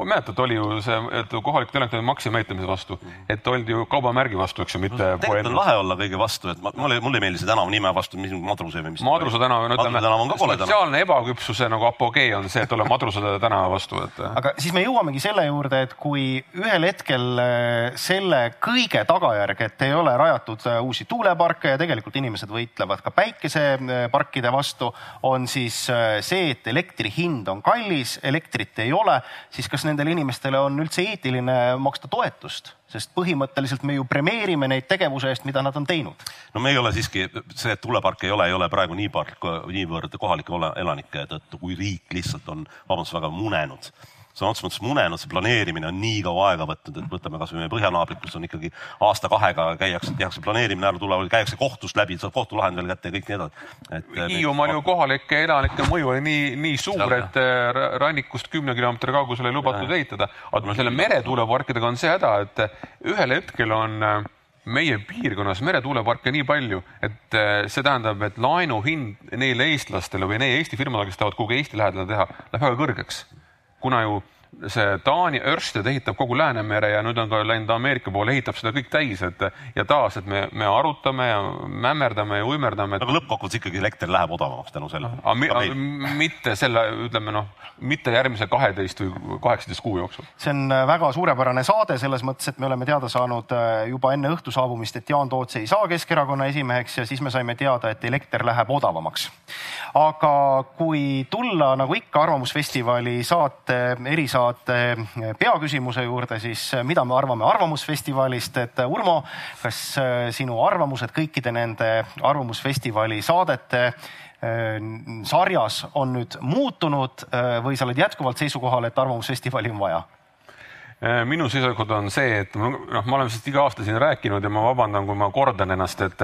mäletad, oli ju see, et kohalik telekat oli makse meetamise vastu, et oldi ju kaubamärgi vastu, eks ju, mitte tegelikult on lahe olla kõige vastu, et ma, mulle, mulle ei meeldi see tänava nime vastu, mis Madruse või mis. Madruse tänav, no tänav. sotsiaalne ebaküpsuse nagu apogee on see, et olla Madruse tänava vastu, et aga siis me jõuamegi selle juurde, et kui ühel hetkel äh, selle kõige tagajärg, et ei ole rajatud äh, uusi tuuleparke ja tegelikult inimesed võitlevad ka päikeseparkide vastu, on siis äh, see, et elektri hind on kallis, elektrit ei ole, siis kas nendele inimestele on üldse eetiline maksta toetust, sest põhimõtteliselt me ju premeerime neid tegevuse eest, mida nad on teinud. no me ei ole siiski, see, et tuuleparke ei ole, ei ole praegu nii part-, niivõrd kohalike elanike tõttu, kui riik lihtsalt on, vabandust väga, munenud sõna otseses mõttes munenud, see planeerimine on nii kaua aega võtnud, et võtame kasvõi meie põhjanaabrikud, kus on ikkagi aasta-kahega käiakse, tehakse planeerimine ära, tulevad, käiakse kohtust läbi, saab kohtulahend veel kätte ja kõik nii edasi. Hiiumaal ju kohalike elanike mõju oli nii, nii suur, et äh, ra- rannikust kümne kilomeetri kaugusele ei lubatud ehitada. aga selle meretuuleparkidega on see häda, et ühel hetkel on äh, meie piirkonnas meretuuleparke nii palju, et äh, see tähendab, et laenu hind neile eestlastele või neile Eesti firmadele, kes tahavad kuhugi Eesti lähedale teha, läheb väga kõrgeks. Kuna ju see Taani Ørsted ehitab kogu Läänemere ja nüüd on ka läinud Ameerika poole, ehitab seda kõik täis, et ja taas, et me, me arutame ja mämmerdame ja uimerdame, et aga lõppkokkuvõttes ikkagi elekter läheb odavamaks tänu sellele. mitte selle, ütleme noh, mitte järgmise kaheteist või kaheksateist kuu jooksul. see on äh, väga suurepärane saade selles mõttes, et me oleme teada saanud äh, juba enne õhtu saabumist, et Jaan Toots ei saa Keskerakonna esimeheks ja siis me saime teada, et elekter läheb odavamaks. aga kui tulla nagu ikka Arvamusfestivali saate, erisaate äh, peaküsimuse juurde, siis äh, mida me arvame Arvamusfestivalist, et äh, Urmo, kas äh, sinu arvamused kõikide nende Arvamusfestivali saadete sarjas on nüüd muutunud või sa oled jätkuvalt seisukohal, et Arvamusfestivali on vaja? minu seisukoht on see, et noh, ma olen sellest iga aasta siin rääkinud ja ma vabandan, kui ma kordan ennast, et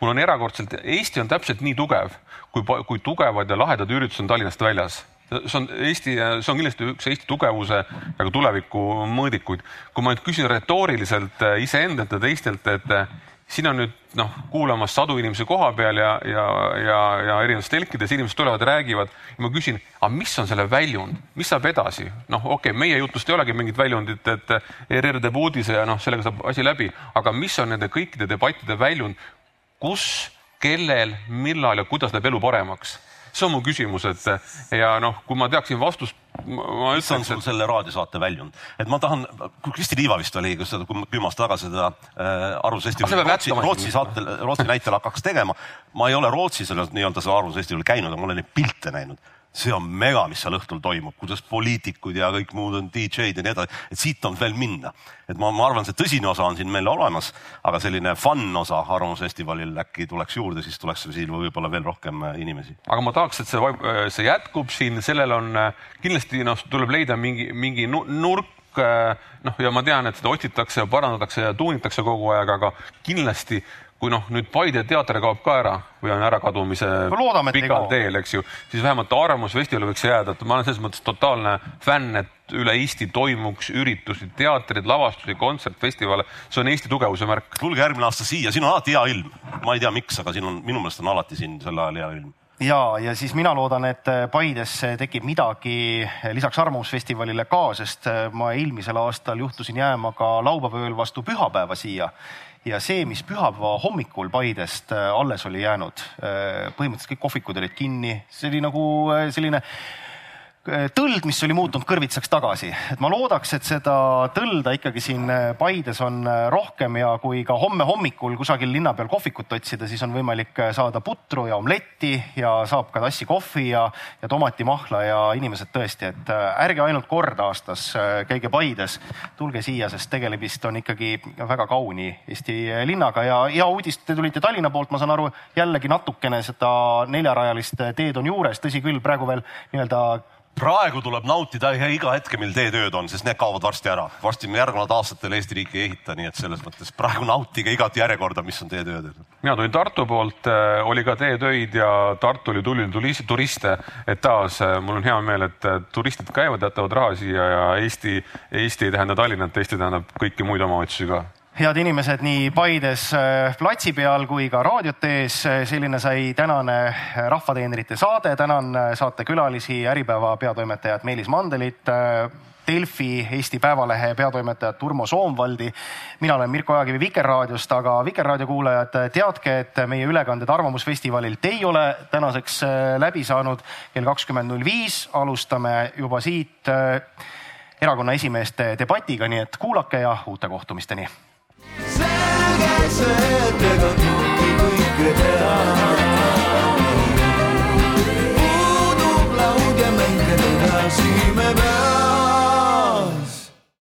mul on erakordselt, Eesti on täpselt nii tugev, kui, kui tugevad ja lahedad üritused on Tallinnast väljas see on Eesti, see on kindlasti üks Eesti tugevuse ja ka tuleviku mõõdikuid. kui ma nüüd küsin retooriliselt eh, iseendalt ja teistelt, et eh, siin on nüüd noh, kuulamas sadu inimesi koha peal ja, ja, ja, ja erinevates telkides inimesed tulevad ja räägivad ma küsin, aga mis on selle väljund, mis saab edasi? noh, okei okay,, meie jutust ei olegi mingit väljundit, et ERR teeb uudise ja noh, sellega saab asi läbi, aga mis on nende kõikide debattide väljund, kus, kellel, millal ja kuidas läheb elu paremaks? See on mu küsimus, et ja noh, kui ma teaksin vastust, ma mis on sul et selle raadiosaate väljund, et ma tahan, kui Kristi Liiva vist oli, kus seda kümme aastat tagasi seda äh, Aga see arvamusfestivali peab Rootsi, Rootsi saatel, Rootsi näitel hakkaks tegema. ma ei ole Rootsi selles nii-öelda seal arvamusfestivalil käinud, aga ma olen neid pilte näinud. See on mega, mis seal õhtul toimub, kuidas poliitikud ja kõik muud on DJ-d ja nii edasi, et siit on veel minna. et ma, ma arvan, see tõsine osa on siin meil olemas, aga selline fun osa Arvamusfestivalil äkki tuleks juurde, siis tuleks siin võib-olla veel rohkem äh, inimesi. aga ma tahaks, et see, see jätkub siin, sellel on äh, kindlasti noh, tuleb leida mingi, mingi nu- nurk äh, noh, ja ma tean, et seda otsitakse ja parandatakse ja tuunitakse kogu aeg, aga kindlasti kui noh, nüüd Paide teater kaob ka ära või on ärakadumise loodame, pikal teel, eks ju, siis vähemalt Arvamusfestival võiks jääda, et ma olen selles mõttes totaalne fänn, et üle Eesti toimuks üritusi, teatrid, lavastusi, kontsertfestivale, see on Eesti tugevuse märk. tulge järgmine aasta siia, siin on alati hea ilm. ma ei tea, miks, aga siin on, minu meelest on alati siin sel ajal hea ilm. ja, ja siis mina loodan, et Paides tekib midagi lisaks Arvamusfestivalile ka, sest ma eelmisel aastal juhtusin jääma ka laupäeva ööl vastu pühapäeva siia ja see, mis pühapäeva hommikul Paidest alles oli jäänud, põhimõtteliselt kõik kohvikud olid kinni, see oli nagu selline tõld, mis oli muutunud kõrvitsaks tagasi, et ma loodaks, et seda tõlda ikkagi siin Paides on rohkem ja kui ka homme hommikul kusagil linna peal kohvikut otsida, siis on võimalik saada putru ja omletti ja saab ka tassi kohvi ja, ja tomatimahla ja inimesed tõesti, et ärge ainult kord aastas käige Paides, tulge siia, sest tegemist on ikkagi väga kauni Eesti linnaga ja hea uudis, te tulite Tallinna poolt, ma saan aru, jällegi natukene seda neljarajalist teed on juures, tõsi küll, praegu veel nii-öelda praegu tuleb nautida iga hetke, mil teetööd on, sest need kaovad varsti ära. varsti me järgnevatel aastatel Eesti riiki ei ehita, nii et selles mõttes praegu nautige igat järjekorda, mis on teetöödel. mina tulin Tartu poolt, oli ka teetöid ja Tartu oli tulis- turiste, et taas äh, mul on hea meel, et äh, turistid käivad, jätavad raha siia ja Eesti, Eesti ei tähenda Tallinnat, Eesti tähendab kõiki muid omavalitsusi ka head inimesed nii Paides äh, platsi peal kui ka raadiote ees, selline sai tänane Rahvateenrite saade, tänan äh, saatekülalisi, Äripäeva peatoimetajat Meelis Mandelit, Delfi, Eesti Päevalehe peatoimetajat Urmo Soomvaldi. mina olen Mirko Ojakivi Vikerraadiost, aga Vikerraadio kuulajad, teadke, et meie ülekanded Arvamusfestivalilt ei ole tänaseks äh, läbi saanud. kell kakskümmend null viis alustame juba siit äh, erakonna esimeeste debatiga, nii et kuulake ja uute kohtumisteni. Selge see, et ega kõike kõike teha